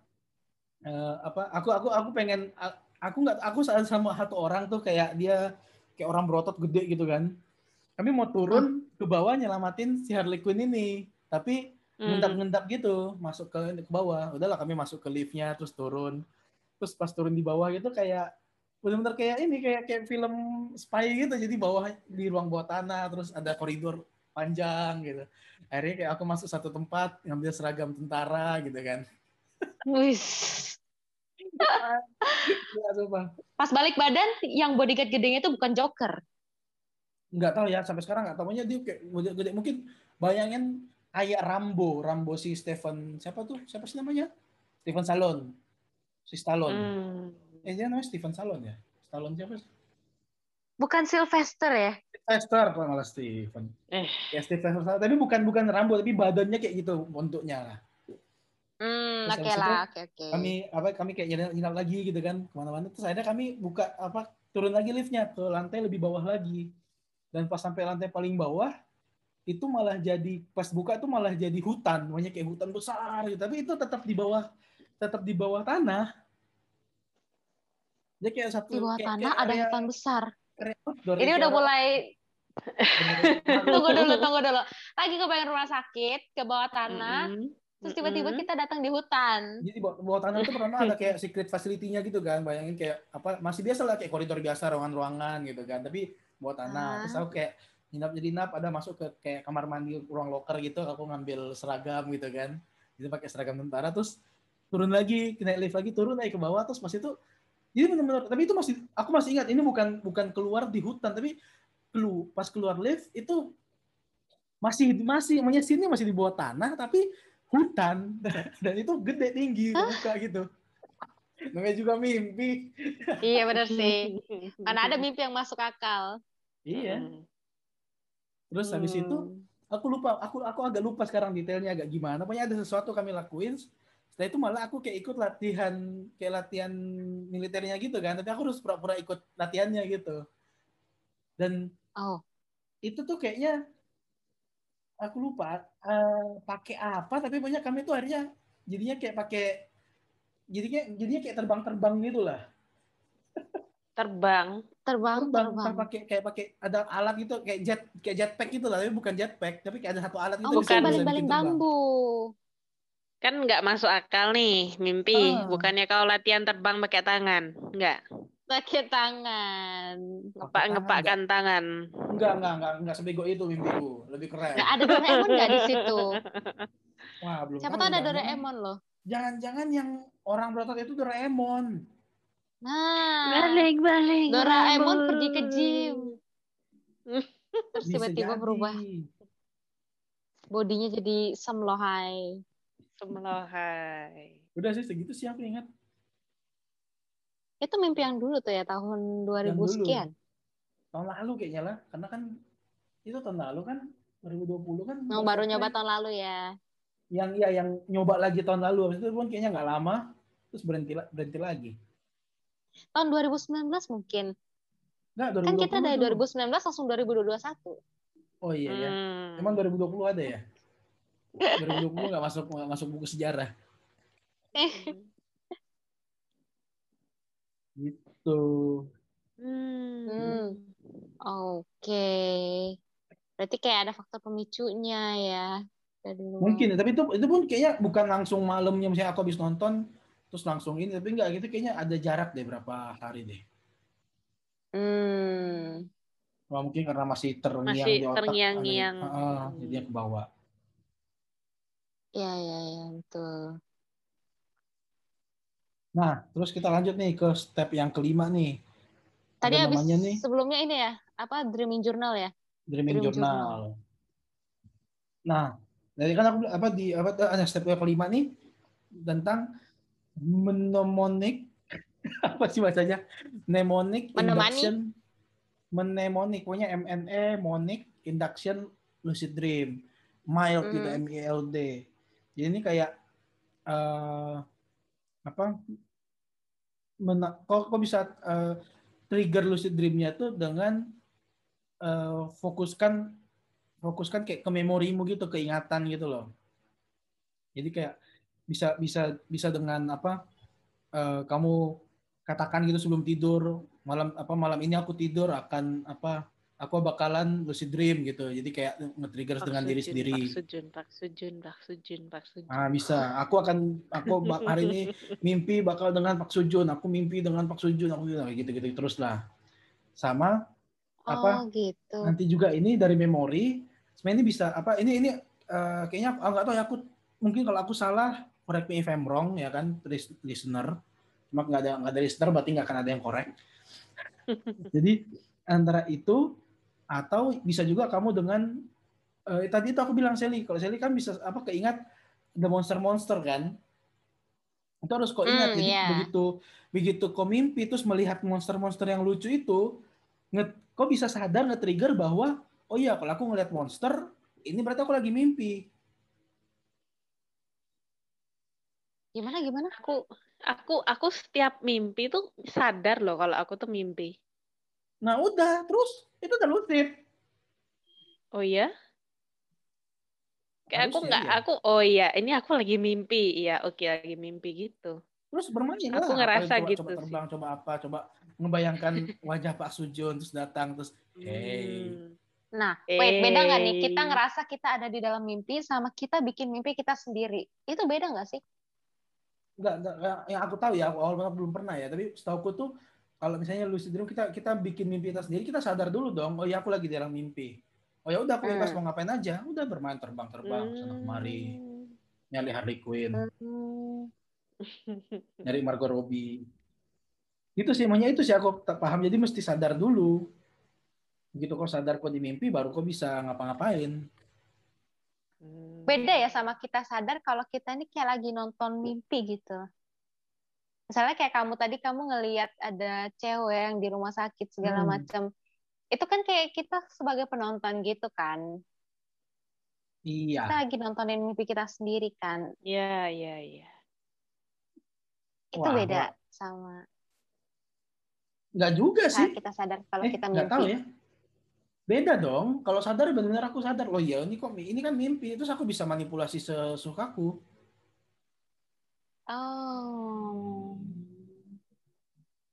eh, apa? Aku aku aku pengen aku nggak aku saat sama satu orang tuh kayak dia kayak orang berotot gede gitu kan. Kami mau turun ke bawah nyelamatin si Harley Quinn ini, tapi Hmm. ngendap-ngendap gitu masuk ke ke bawah. Udahlah kami masuk ke liftnya terus turun. Terus pas turun di bawah gitu kayak benar-benar kayak ini kayak kayak film spy gitu. Jadi bawah di ruang bawah tanah terus ada koridor panjang gitu. Akhirnya kayak aku masuk satu tempat ngambil seragam tentara gitu kan. Wis. Ya, sumpah. Pas balik badan, yang bodyguard gedenya itu bukan Joker. Nggak tahu ya sampai sekarang nggak tahu Pokoknya dia kayak gede-gede mungkin bayangin kayak Rambo, Rambo si Stephen siapa tuh? Siapa sih namanya? Stephen Salon. Si Stallone. Hmm. Eh dia namanya Stephen Salon ya? Stallone siapa sih? Bukan Sylvester ya? Sylvester kalau malah Stephen. Eh. Ya Stephen Salon. Tapi bukan bukan Rambo, tapi badannya kayak gitu bentuknya lah. Hmm, oke habis lah, oke oke. Kami apa kami kayak nginap, nginap lagi gitu kan ke mana-mana. Terus akhirnya kami buka apa turun lagi liftnya ke lantai lebih bawah lagi. Dan pas sampai lantai paling bawah itu malah jadi pas buka itu malah jadi hutan, banyak kayak hutan besar gitu. Tapi itu tetap di bawah tetap di bawah tanah. Dia kayak satu Di bawah kayak- tanah kayak ada area- hutan besar. area outdoor, Ini kayak udah mulai tunggu dulu, tunggu dulu. Lagi kebayang rumah sakit ke bawah tanah, Mm-mm. terus tiba-tiba Mm-mm. kita datang di hutan. Jadi di bawah, bawah tanah itu pertama ada kayak secret facility-nya gitu kan. Bayangin kayak apa masih biasa lah kayak koridor biasa ruangan-ruangan gitu kan. Tapi bawah tanah. Ah. Terus aku kayak nginap jadi nap ada masuk ke kayak kamar mandi ruang loker gitu. Aku ngambil seragam gitu kan. Jadi pakai seragam tentara terus turun lagi naik lift lagi turun naik ke bawah terus pas itu jadi benar-benar. Tapi itu masih aku masih ingat ini bukan bukan keluar di hutan tapi kelu pas keluar lift itu masih masih namanya sini masih di bawah tanah tapi hutan. *laughs* Dan itu gede tinggi buka gitu. Namanya juga mimpi. Iya benar *laughs* sih. Mana ada mimpi yang masuk akal. iya. Terus habis itu Hmm. aku lupa aku aku agak lupa sekarang detailnya agak gimana. Pokoknya ada sesuatu kami lakuin setelah itu malah aku kayak ikut latihan kayak latihan militernya gitu kan tapi aku harus pura-pura ikut latihannya gitu dan Oh. itu tuh kayaknya aku lupa eh, pakai apa tapi banyak kami tuh akhirnya jadinya kayak pakai jadinya jadinya kayak terbang-terbang gitu lah Terbang. Terbang, terbang terbang. pakai kayak pakai ada alat gitu kayak jet kayak jetpack gitu lah tapi bukan jetpack tapi kayak ada satu alat itu Oh, bisa- bukan baling-baling bambu. Kan nggak masuk akal nih, mimpi. Ah. Bukannya kau latihan terbang pakai tangan? Nggak. Pakai tangan. Ngepak tangan, ngepakkan tangan. Enggak, enggak, enggak, enggak sebego itu mimpiku. Lebih keren. Nggak ada Doraemon nggak di situ? *laughs* Wah, belum Siapa tahu, ada Doraemon loh. Jangan-jangan yang orang berotot itu Doraemon. Nah, Balik, balik. Doraemon balik. pergi ke gym. *laughs* Terus tiba-tiba berubah bodinya jadi semlohai. Semelohai. Udah sih segitu sih aku ingat. Itu mimpi yang dulu tuh ya tahun 2000 Yang dulu. sekian. Tahun lalu kayaknya lah, karena kan itu tahun lalu kan 2020 kan. Baru nyoba tahun lalu ya. Yang iya yang nyoba lagi tahun lalu habis itu pun kayaknya nggak lama terus berhenti berhenti lagi. Tahun 2019 mungkin. Enggak, 2020. Kan kita dari tuh. 2019 langsung 2021. Oh iya ya. Hmm. Emang 2020 ada ya? 2020 nggak masuk nggak masuk buku sejarah. Gitu. Hmm. Hmm. Oke. Berarti kayak ada faktor pemicunya ya. Dari luar. Mungkin, tapi itu itu pun kayaknya bukan langsung malamnya misalnya aku habis nonton terus langsung ini, tapi enggak gitu kayaknya ada jarak deh berapa hari deh. Hmm. Wah, mungkin karena masih terngiang Masih di otak. terngiang-ngiang. ada- Heeh, jadinya ke bawah. Ya, ya, ya, betul. Nah, terus kita lanjut nih ke step yang kelima nih. Tadi Ada habis nih sebelumnya ini ya, apa Dreaming Journal ya? Dreaming Dream Journal. Nah, dari kan aku apa di apa ada step yang kelima nih tentang mnemonic *laughs* apa sih bacanya mnemonic Menemani. induction mnemonic pokoknya MNE monic induction lucid dream mild gitu Hmm. M I L D jadi ini kayak eh apa mena- kok kok bisa eh, trigger lucid dreamnya tuh dengan eh, fokuskan fokuskan kayak ke memorimu gitu keingatan gitu loh. Jadi kayak bisa bisa bisa dengan apa eh, kamu katakan gitu sebelum tidur malam apa malam ini aku tidur akan apa aku bakalan lucid dream gitu. Jadi kayak nge-trigger dengan diri sendiri. Pak Sujun, Pak Sujun, Pak Sujun, Pak Sujun. ah bisa. Aku akan aku *laughs* hari ini mimpi bakal dengan Pak Sujun. Aku mimpi dengan Pak Sujun. Aku gitu gitu gitu terus lah. Sama Apa? Oh gitu. nanti juga ini dari memori. Sebenarnya ini bisa apa ini ini eh, kayaknya aku nggak tahu ya aku mungkin kalau aku salah correct me if I'm wrong ya kan lis- listener. Cuma nggak ada nggak ada listener berarti nggak akan ada yang correct. *laughs* Jadi antara itu atau bisa juga kamu dengan eh, tadi itu aku bilang Sally kalau Sally kan bisa apa keingat the monster monster kan itu harus kau ingat jadi iya. begitu begitu kau mimpi terus melihat monster-monster yang lucu itu nge, kau bisa sadar nge-trigger bahwa oh iya kalau aku ngeliat monster ini berarti aku lagi mimpi Gimana gimana? Aku aku aku setiap mimpi tuh sadar loh kalau aku tuh mimpi. nah udah terus itu udah lucid Oh iya? Kayak aku nggak, iya. aku oh iya, ini aku lagi mimpi. Iya, oke lagi mimpi gitu. terus bermain Aku lah ngerasa coba, gitu coba sih. terbang coba apa coba ngebayangkan *laughs* wajah Pak Sujun terus datang terus Hey. Hmm. Nah, wait, beda nggak nih? Kita ngerasa kita ada di dalam mimpi sama kita bikin mimpi kita sendiri. Itu beda nggak sih? Enggak, enggak, enggak, yang aku tahu ya, aku awal banget belum pernah ya, tapi setauku tuh kalau misalnya lucid dream kita kita bikin mimpi kita sendiri, kita sadar dulu dong, oh ya aku lagi di dalam mimpi. Oh ya udah aku bebas Hmm. mau ngapain aja, udah bermain terbang-terbang sana kemari, Hmm. nyari Harley Quinn, Hmm. nyari Margot Robbie. Itu sih, makanya itu sih aku tak paham. Jadi mesti sadar dulu. Begitu kau sadar kau di mimpi, baru kau bisa ngapa-ngapain. Hmm. Beda ya sama kita sadar kalau kita ini kayak lagi nonton mimpi gitu. Misalnya kayak kamu tadi kamu ngelihat ada cewek yang di rumah sakit segala Hmm. macam. Itu kan kayak kita sebagai penonton gitu kan. Iya. Kita lagi nontonin mimpi kita sendiri kan. Iya, iya, iya. Itu Wah, beda wah. sama Enggak juga sih. kita sadar kalau Eh, kita nggak tahu mimpi. ya. Beda dong. Kalau sadar benar-benar aku sadar. Loh ya ini kok ini kan mimpi. Terus aku bisa manipulasi sesukaku. Oh.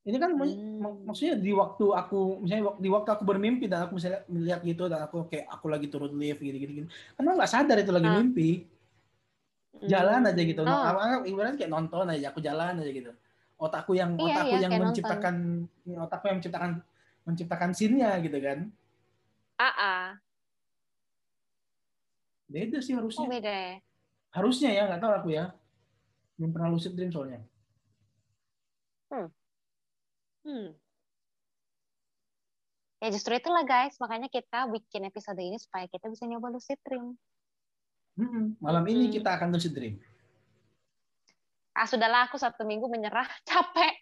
Ini kan Hmm. mak- maksudnya di waktu aku misalnya di waktu aku bermimpi dan aku misalnya melihat gitu dan aku kayak aku lagi turun lift gitu gitu. gitu. Kan aku nggak sadar itu lagi Ah. mimpi. Jalan aja gitu. Oh. Nah, anggap ibaratnya kayak nonton aja. Aku jalan aja gitu. Otakku yang Iya, otakku iya, yang menciptakan otakku yang menciptakan menciptakan scene-nya gitu kan. Ah, ah. Beda sih Oh harusnya. beda ya. Harusnya ya nggak tahu aku ya. Belum pernah lucid dream soalnya. Hmm. Ya justru itulah guys, makanya kita bikin episode ini supaya kita bisa nyoba lucid dream. Mm-mm. Malam ini Mm-mm. kita akan lucid dream. Ah sudahlah aku satu minggu menyerah, *laughs* capek.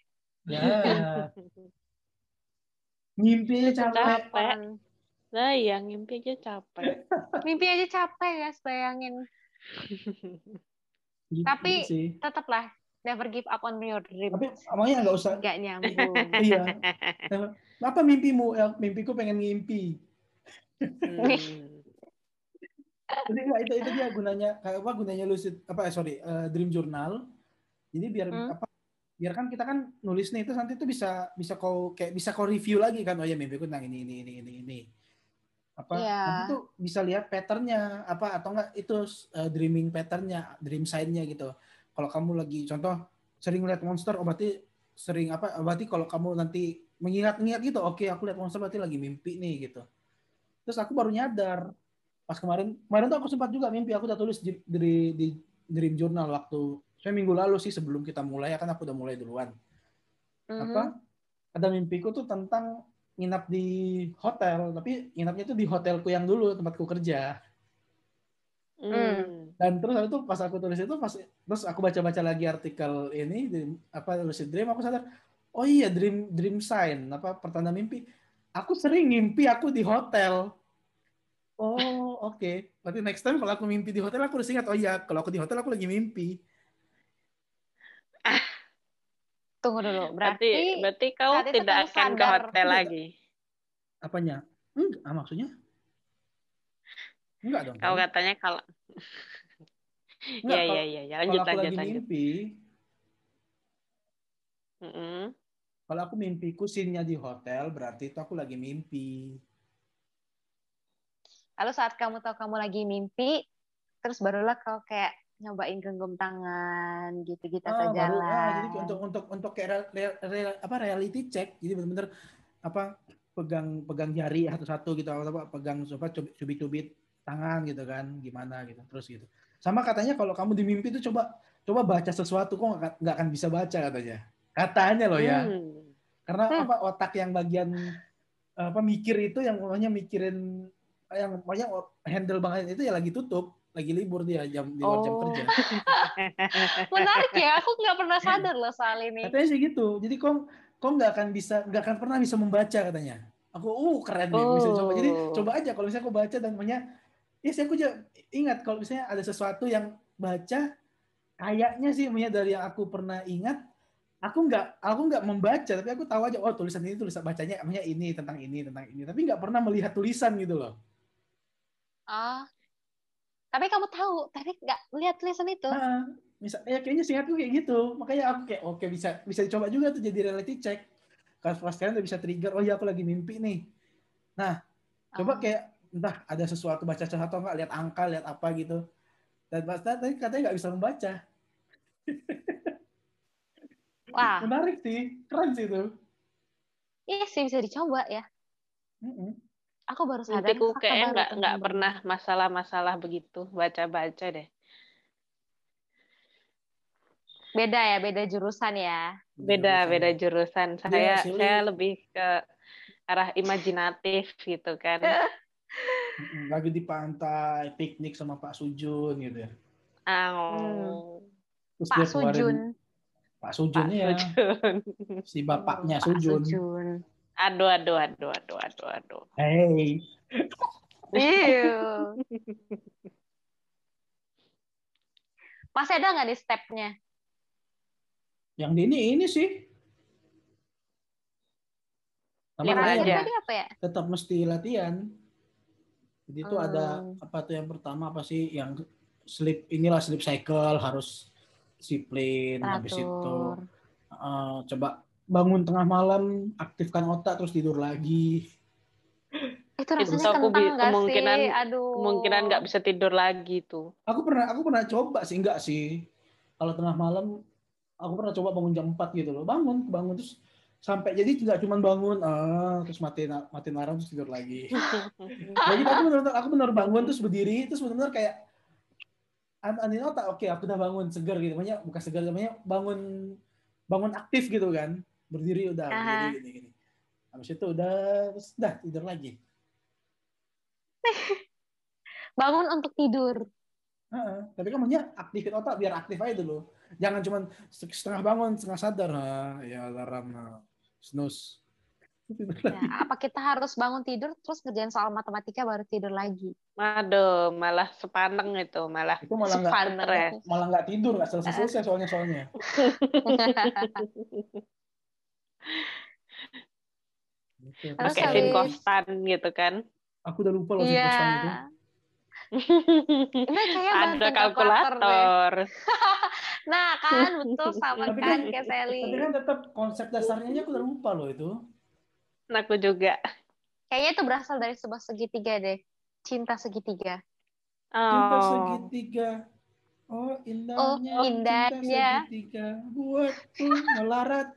Ya. *laughs* Mimpi aja capek. Capek. Nah, iya, mimpi aja capek. *laughs* Mimpi aja capek guys, bayangin. Gitu Tapi- sih. Tetaplah never give up on your dream. Tapi makanya nggak usah. Gak nyambung. *laughs* Iya. Apa mimpimu? Ya, mimpiku pengen ngimpi. Hmm. Jadi nggak itu itu dia gunanya kayak apa gunanya lucid apa eh, sorry eh, dream journal. Jadi biar Hmm. apa? Biar kan kita kan nulis nih itu nanti itu bisa bisa kau kayak bisa kau review lagi kan oh ya mimpiku tentang ini ini ini ini ini. Apa? Nanti tuh bisa lihat patternnya apa atau enggak itu eh, dreaming patternnya, dream sign-nya gitu. Kalau kamu lagi contoh sering lihat monster, oh berarti sering apa? oh, berarti kalau kamu nanti mengingat-ingat gitu, oke aku lihat monster berarti lagi mimpi nih gitu. Terus aku baru nyadar pas kemarin kemarin tuh aku sempat juga mimpi aku udah tulis di, di, di dream journal waktu saya minggu lalu sih sebelum kita mulai ya kan aku udah mulai duluan Mhm. apa ada mimpiku tuh tentang nginap di hotel tapi nginapnya tuh di hotelku yang dulu tempatku kerja Hmm. dan terus habis itu pas aku tulis itu pas terus aku baca-baca lagi artikel ini di, apa lucid dream aku sadar Oh iya, dream dream sign apa pertanda mimpi. Aku sering mimpi aku di hotel. Oh, oke. Okay. Berarti next time kalau aku mimpi di hotel aku harus ingat, oh iya, kalau aku di hotel aku lagi mimpi. *laughs* Tunggu dulu. Berarti berarti, berarti kau tidak akan ke hotel lagi. Apanya? Enggak, ah, maksudnya? Enggak dong. Kau katanya kalau Iya, iya, iya, ya. lanjut, kalau lanjut, aku lagi mimpi, mm -hmm. kalau aku mimpiku sinnya di hotel, berarti itu aku lagi mimpi. Lalu saat kamu tahu kamu lagi mimpi, terus barulah kau kayak nyobain genggam tangan gitu-gitu oh, atau jalan. Baru, ah, jadi untuk untuk untuk kayak real, real, apa reality check, jadi benar-benar apa pegang pegang jari satu-satu gitu atau apa pegang coba cubit-cubit tangan gitu kan gimana gitu terus gitu sama katanya kalau kamu di mimpi itu coba coba baca sesuatu kok nggak akan bisa baca katanya katanya loh ya hmm. karena hmm. apa otak yang bagian apa mikir itu yang pokoknya mikirin yang pokoknya handle banget itu ya lagi tutup lagi libur dia jam di luar oh. jam kerja. *laughs* Menarik ya, aku nggak pernah sadar loh soal ini. Katanya sih gitu. Jadi kok kok nggak akan bisa nggak akan pernah bisa membaca katanya. Aku uh keren nih bisa coba. Jadi oh. coba aja kalau misalnya aku baca dan punya ya saya aku juga ingat kalau misalnya ada sesuatu yang baca kayaknya sih punya dari yang aku pernah ingat aku nggak aku nggak membaca tapi aku tahu aja oh tulisan ini tulisan bacanya punya ini tentang ini tentang ini tapi nggak pernah melihat tulisan gitu loh ah tapi kamu tahu, tapi nggak lihat tulisan itu. Nah, misal, ya kayaknya singkatku kayak gitu. Makanya aku kayak oke okay, bisa bisa dicoba juga tuh jadi reality check. Kalau pas kalian udah bisa trigger, oh iya aku lagi mimpi nih. Nah, oh. coba kayak entah ada sesuatu baca sesuatu atau enggak lihat angka, lihat apa gitu. Dan pas tadi katanya nggak bisa membaca. *laughs* Wah. Menarik sih, keren sih itu. Iya sih bisa dicoba ya. Mm -mm. Aku baru sadar. Nantiku kayak nggak nggak pernah masalah-masalah begitu baca-baca deh. Beda ya, beda jurusan ya. Beda, beda jurusan. Saya ya, saya lebih ke arah imajinatif gitu kan. *laughs* Lagi di pantai, piknik sama Pak Sujun gitu ya. Oh. Hmm. Pak Sujun. Pak Sujun ya. Si bapaknya Pak Sujun. Sujun. Aduh, aduh, aduh, aduh, aduh, aduh. Hey. Iya. *laughs* Masih ada nggak di stepnya? Yang di ini ini sih. Lima aja. apa ya? Tetap mesti latihan. Jadi itu hmm. ada apa tuh yang pertama apa sih yang sleep inilah sleep cycle harus disiplin habis itu uh, coba bangun tengah malam, aktifkan otak terus tidur lagi. Itu rasanya itu aku kemungkinan sih? Aduh. kemungkinan nggak bisa tidur lagi tuh. Aku pernah aku pernah coba sih enggak sih. Kalau tengah malam aku pernah coba bangun jam 4 gitu loh. Bangun, bangun terus sampai jadi tidak cuma bangun ah terus mati mati alarm terus tidur lagi. *laughs* jadi aku benar aku benar bangun terus berdiri terus benar kayak Andin otak oke aku udah bangun segar gitu namanya bukan segar namanya bangun bangun aktif gitu kan berdiri udah Aha. berdiri gini gini habis itu udah terus udah tidur lagi *laughs* bangun untuk tidur Uh, tapi kan maunya aktifin otak biar aktif aja dulu. Jangan cuma setengah bangun, setengah sadar. Ha, ya alarm, ha. snooze. Ya, apa kita harus bangun tidur terus ngerjain soal matematika baru tidur lagi? Aduh, malah sepaneng itu, malah itu malah nggak malah nggak tidur nggak selesai selesai soalnya soalnya. Gitu. Pakai Vin Kostan gitu kan. Aku udah lupa loh yeah. Kostan itu. Ada kalkulator. *laughs* nah kan betul *laughs* sama tapi kan, kayak Sally. Tapi kan tetap konsep dasarnya aku udah lupa loh itu. Nah, aku juga. Kayaknya itu berasal dari sebuah segitiga deh. Cinta segitiga. Oh. Cinta segitiga. Oh indahnya. Oh indahnya. Cinta segitiga buatku melarat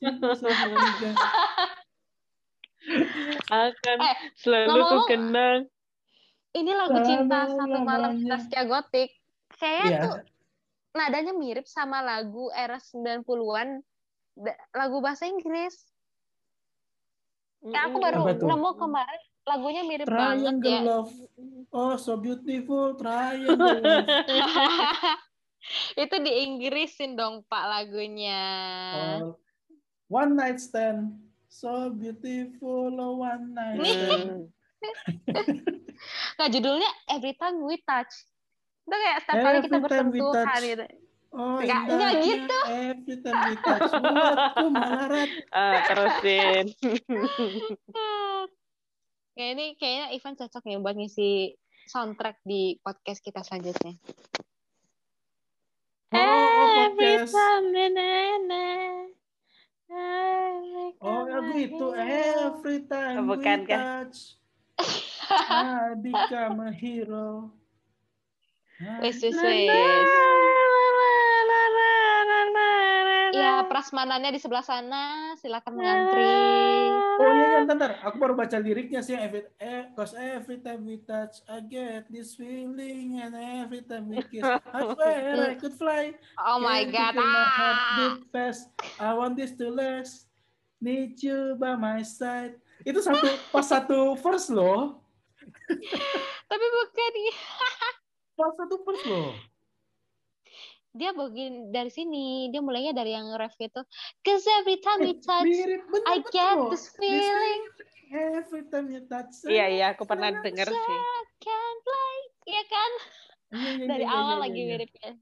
*laughs* akan eh, selalu ku kenang ini lagu cinta satu malam Saskia Gotik kayaknya yeah. tuh nadanya mirip sama lagu era 90-an lagu bahasa Inggris ya, aku baru nemu kemarin lagunya mirip Triangle banget ya. Love. Oh, so beautiful Triangle Love. *laughs* itu di Inggrisin dong Pak lagunya. Oh, One night stand, so beautiful, oh, one night stand. *laughs* Nah, judulnya Every Time We Touch. Itu kayak setiap kali kita Every time we bersentuhan gitu. Oh, Nggak- nggak indahnya gitu. Every time we touch, buatku melarat. *laughs* Ah, terusin. *laughs* Ya ini kayaknya Ivan cocok nih buat ngisi soundtrack di podcast kita selanjutnya. Oh, Every podcast. time, Oh, lagu I itu every time Oh, bukan we kah? touch, I become a hero. Wes wes wes. Ya na. prasmanannya di sebelah sana, silakan mengantri. Oh iya, iya, bentar, bentar. Aku baru baca liriknya sih. Every, eh, cause every time we touch, I get this feeling, and every time we kiss, I swear I could fly. Oh my god. my heart Ah. beat fast. I want this to last. Need you by my side. Itu satu pas satu verse loh. *laughs* Tapi bukan Pas satu verse loh. dia begini dari sini, dia mulainya dari yang ref itu. Cause every time we Eh, touch, mirip bener I betul get loh. this feeling. Every time you touch. Iya, iya, aku pernah I denger sih. I can fly. Iya kan? Iya, iya, Dari iya, iya, awal iya, lagi iya. miripnya.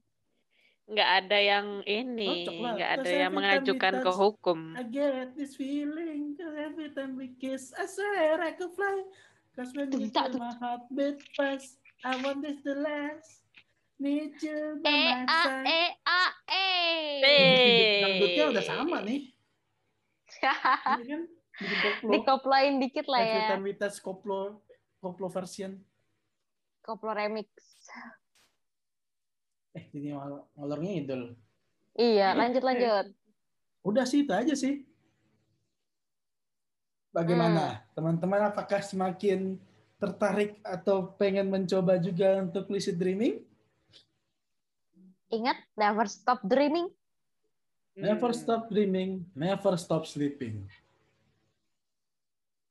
Nggak ada yang ini, nggak ada yang mengajukan ke touch, hukum. I get this feeling cause every time we kiss, I swear I could fly. Cause when you my heart beat fast, I want this to last. Need you by E my A side. E A E. Eh. Dangdutnya udah sama nih. *laughs* Ini kan koplo. Dikoplain dikit lah Every ya. time we touch koplo, koplo version. Koplo remix. Eh, jadi ngal- ngalor ngidul. Iya, lanjut lanjut. Udah sih, itu aja sih. Bagaimana? Teman-teman apakah semakin tertarik atau pengen mencoba juga untuk lucid dreaming? Ingat, never stop dreaming. Never stop dreaming, never stop sleeping.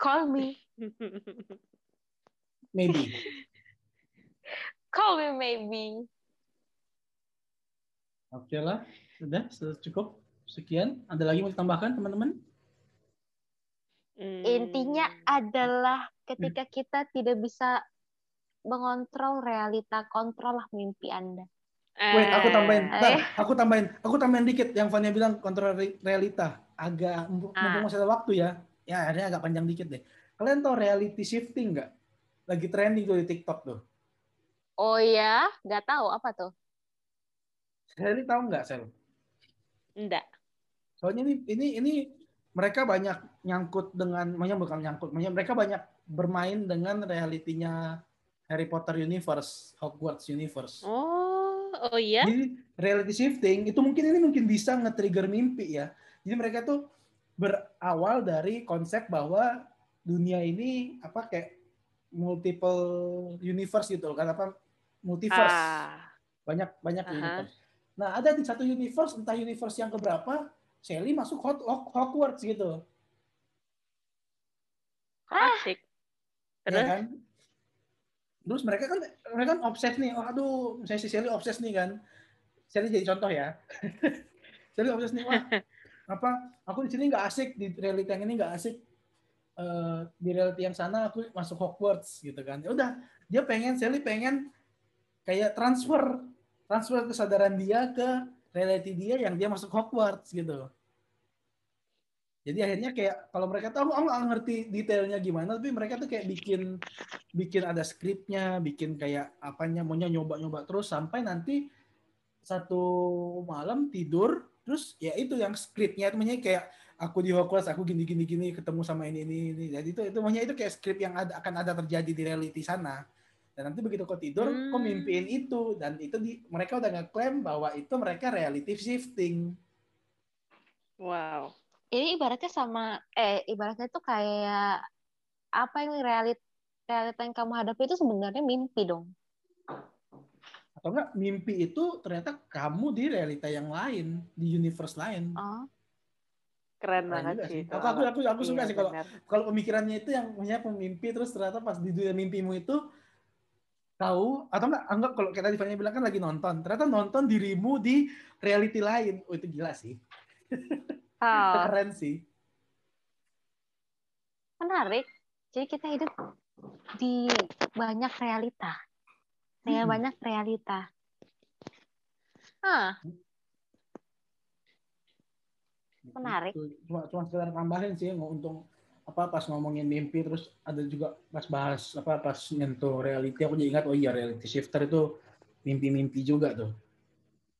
Call me. Maybe. *laughs* Call me maybe. Oke lah, sudah cukup. Sekian. Ada lagi mau ditambahkan teman-teman? Hmm. Intinya adalah ketika kita tidak bisa mengontrol realita, kontrol lah mimpi Anda. Wait, aku tambahin. Ah. Ntar, Eh. aku tambahin. Aku tambahin dikit yang Fania bilang kontrol re- realita. Agak mumpung Ah. mumpung masih ada waktu ya. Ya, akhirnya agak panjang dikit deh. Kalian tahu reality shifting nggak? Lagi trending tuh di TikTok tuh. Oh ya, nggak tahu apa tuh. Sally tahu nggak, Sel? Enggak. Soalnya ini ini ini mereka banyak nyangkut dengan, maksudnya bukan nyangkut, maksudnya mereka banyak bermain dengan realitinya Harry Potter Universe, Hogwarts Universe. Oh, oh iya. Jadi reality shifting itu mungkin ini mungkin bisa nge-trigger mimpi ya. Jadi mereka tuh berawal dari konsep bahwa dunia ini apa kayak multiple universe gitu kan apa multiverse Ah. banyak banyak Aha. universe. Nah ada di satu universe entah universe yang keberapa Sally masuk Hog- Hog- Hogwarts gitu, Asik. ya Terus? kan? Terus mereka kan mereka kan obses nih, oh aduh, misalnya si Sally obses nih kan, Sally jadi contoh ya, *laughs* Sally obses nih, wah *laughs* apa aku di sini nggak asik di reality yang ini nggak asik. Eh, di reality yang sana aku masuk Hogwarts gitu kan. Ya udah dia pengen Sally pengen kayak transfer transfer kesadaran dia ke reality dia yang dia masuk Hogwarts gitu. Jadi akhirnya kayak kalau mereka tahu aku nggak ngerti detailnya gimana tapi mereka tuh kayak bikin bikin ada skripnya bikin kayak apanya maunya nyoba-nyoba terus sampai nanti satu malam tidur terus ya itu yang skripnya itu kayak aku di Hogwarts aku gini gini gini ketemu sama ini ini ini. Jadi itu itu maksudnya itu kayak skrip yang ada, akan ada terjadi di reality sana dan nanti begitu kau tidur Hmm. kau mimpiin itu dan itu di mereka udah ngeklaim bahwa itu mereka reality shifting Wow. Ini ibaratnya sama, eh ibaratnya tuh kayak apa yang realit realita yang kamu hadapi itu sebenarnya mimpi dong. atau enggak mimpi itu ternyata kamu di realita yang lain di universe lain Oh, Keren banget sih. itu. Aku- aku- aku- aku suka Iya, sih kalau- kalau pemikirannya itu yang punya pemimpi terus ternyata pas di dunia mimpimu itu tahu atau enggak anggap kalau kita Tiffany bilang kan lagi nonton ternyata nonton dirimu di reality lain oh itu gila sih Oh, *laughs* Keren sih. menarik. Jadi kita hidup di banyak realita. Dengan Mm-mm. banyak realita. Ah, Menarik. Cuma cuma sekedar tambahin sih nggak untung apa pas ngomongin mimpi terus ada juga pas bahas apa pas nyentuh reality aku jadi ingat oh iya reality shifter itu mimpi-mimpi juga tuh.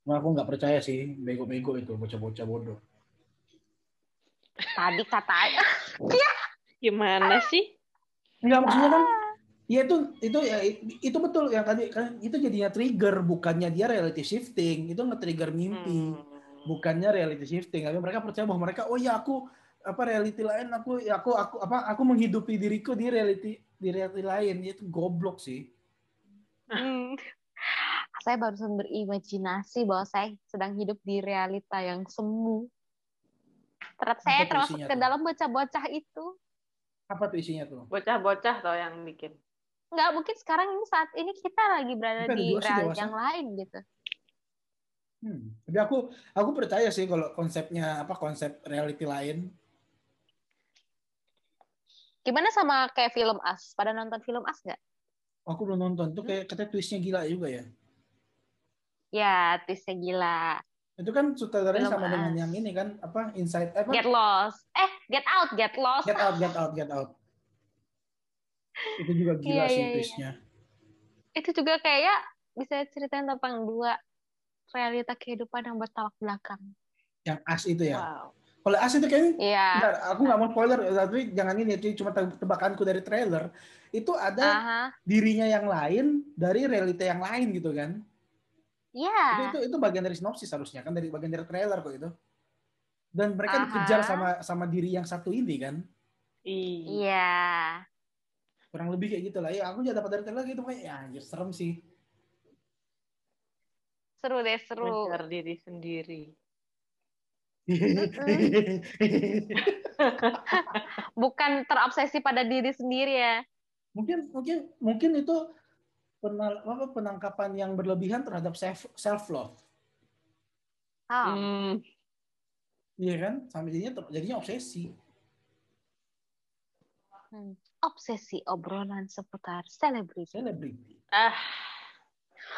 Cuma aku nggak percaya sih bego-bego itu bocah-bocah bodoh. tadi katanya. *laughs* Gimana sih? Enggak maksudnya kan ya itu itu ya itu betul yang tadi kan itu jadinya trigger bukannya dia reality shifting itu nge-trigger mimpi. Hmm. bukannya reality shifting tapi mereka percaya bahwa mereka oh ya aku apa reality lain aku ya aku aku apa aku menghidupi diriku di reality di reality lain itu goblok sih Hmm. Saya barusan berimajinasi bahwa saya sedang hidup di realita yang semu. Ternyata saya tuh isinya ke tuh? dalam bocah-bocah itu. apa tuh isinya tuh Bocah-bocah tau yang bikin. Nggak mungkin sekarang ini saat ini kita lagi berada di dewasa. yang lain gitu. hmm. tapi aku aku percaya sih kalau konsepnya apa konsep reality lain Gimana sama kayak film As? Pada nonton film As nggak? aku belum nonton tuh kayak katanya twistnya gila juga ya Ya, twistnya gila. itu kan sutradaranya Belum sama dengan as. yang ini kan apa inside apa Get lost. Eh, get out, get lost. get out get out get out *laughs* itu juga gila Iya, sih iya, iya. twistnya Itu juga kayak bisa ceritain tentang dua realita kehidupan yang bertolak belakang. yang as itu ya Wow. Kalau as itu kayaknya Iya. Bentar, aku nggak mau spoiler, tapi jangan ini, itu cuma te- tebakanku dari trailer. Itu ada Aha. dirinya yang lain dari realita yang lain gitu kan? Itu, Iya. itu itu bagian dari sinopsis harusnya kan dari bagian dari trailer kok itu. Dan mereka Aha. dikejar sama sama diri yang satu ini kan? Iya. Iya. Kurang lebih kayak gitu lah. Ya aku juga dapat dari trailer gitu kayak ya anjir serem sih. Seru deh, seru. Mengejar diri sendiri. *laughs* Bukan terobsesi pada diri sendiri ya. mungkin mungkin mungkin itu penangkapan yang berlebihan terhadap self self love. Oh. Hmm. Iya kan? Sampai jadinya jadinya obsesi. Hmm. Obsesi obrolan seputar selebriti. Selebriti. Ah,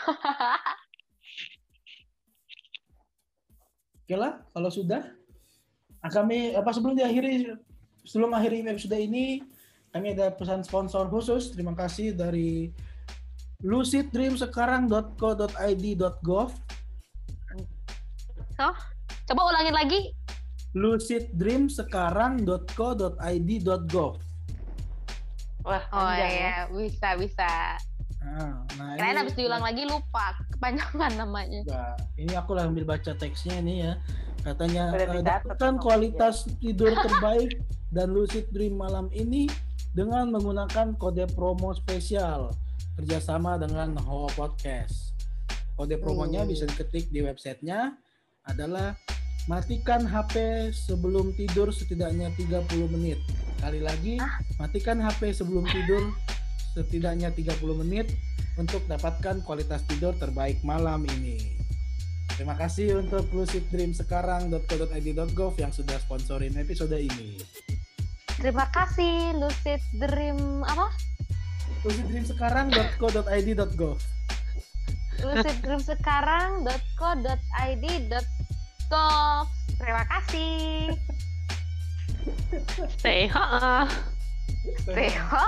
*laughs* Oke lah, kalau sudah ah, kami apa sebelum diakhiri sebelum akhiri episode ini kami ada pesan sponsor khusus. Terima kasih dari luciddreamsekarang.co.id.gov Coba ulangin lagi. luciddreamsekarang.co.id.gov wah Oh ya. iya, bisa bisa. Nah, nah Kirain ini- habis diulang lagi lupa kepanjangan namanya. Enggak. Ini aku lah ambil baca teksnya nih ya. Katanya eh, dapatkan kualitas tidur *laughs* terbaik dan lucid dream malam ini dengan menggunakan kode promo spesial kerjasama dengan Ho Podcast. Kode promonya Hmm. bisa diketik di websitenya adalah matikan HP sebelum tidur setidaknya 30 menit. Kali lagi, matikan HP sebelum tidur setidaknya 30 menit untuk dapatkan kualitas tidur terbaik malam ini. Terima kasih untuk luciddreamsekarang.co.id.gov yang sudah sponsorin episode ini. Terima kasih Lucid Dream apa? luciddreamsekarang.co.id.gov luciddreamsekarang.co.id.gov. Terima kasih. Stay ha. Stay ho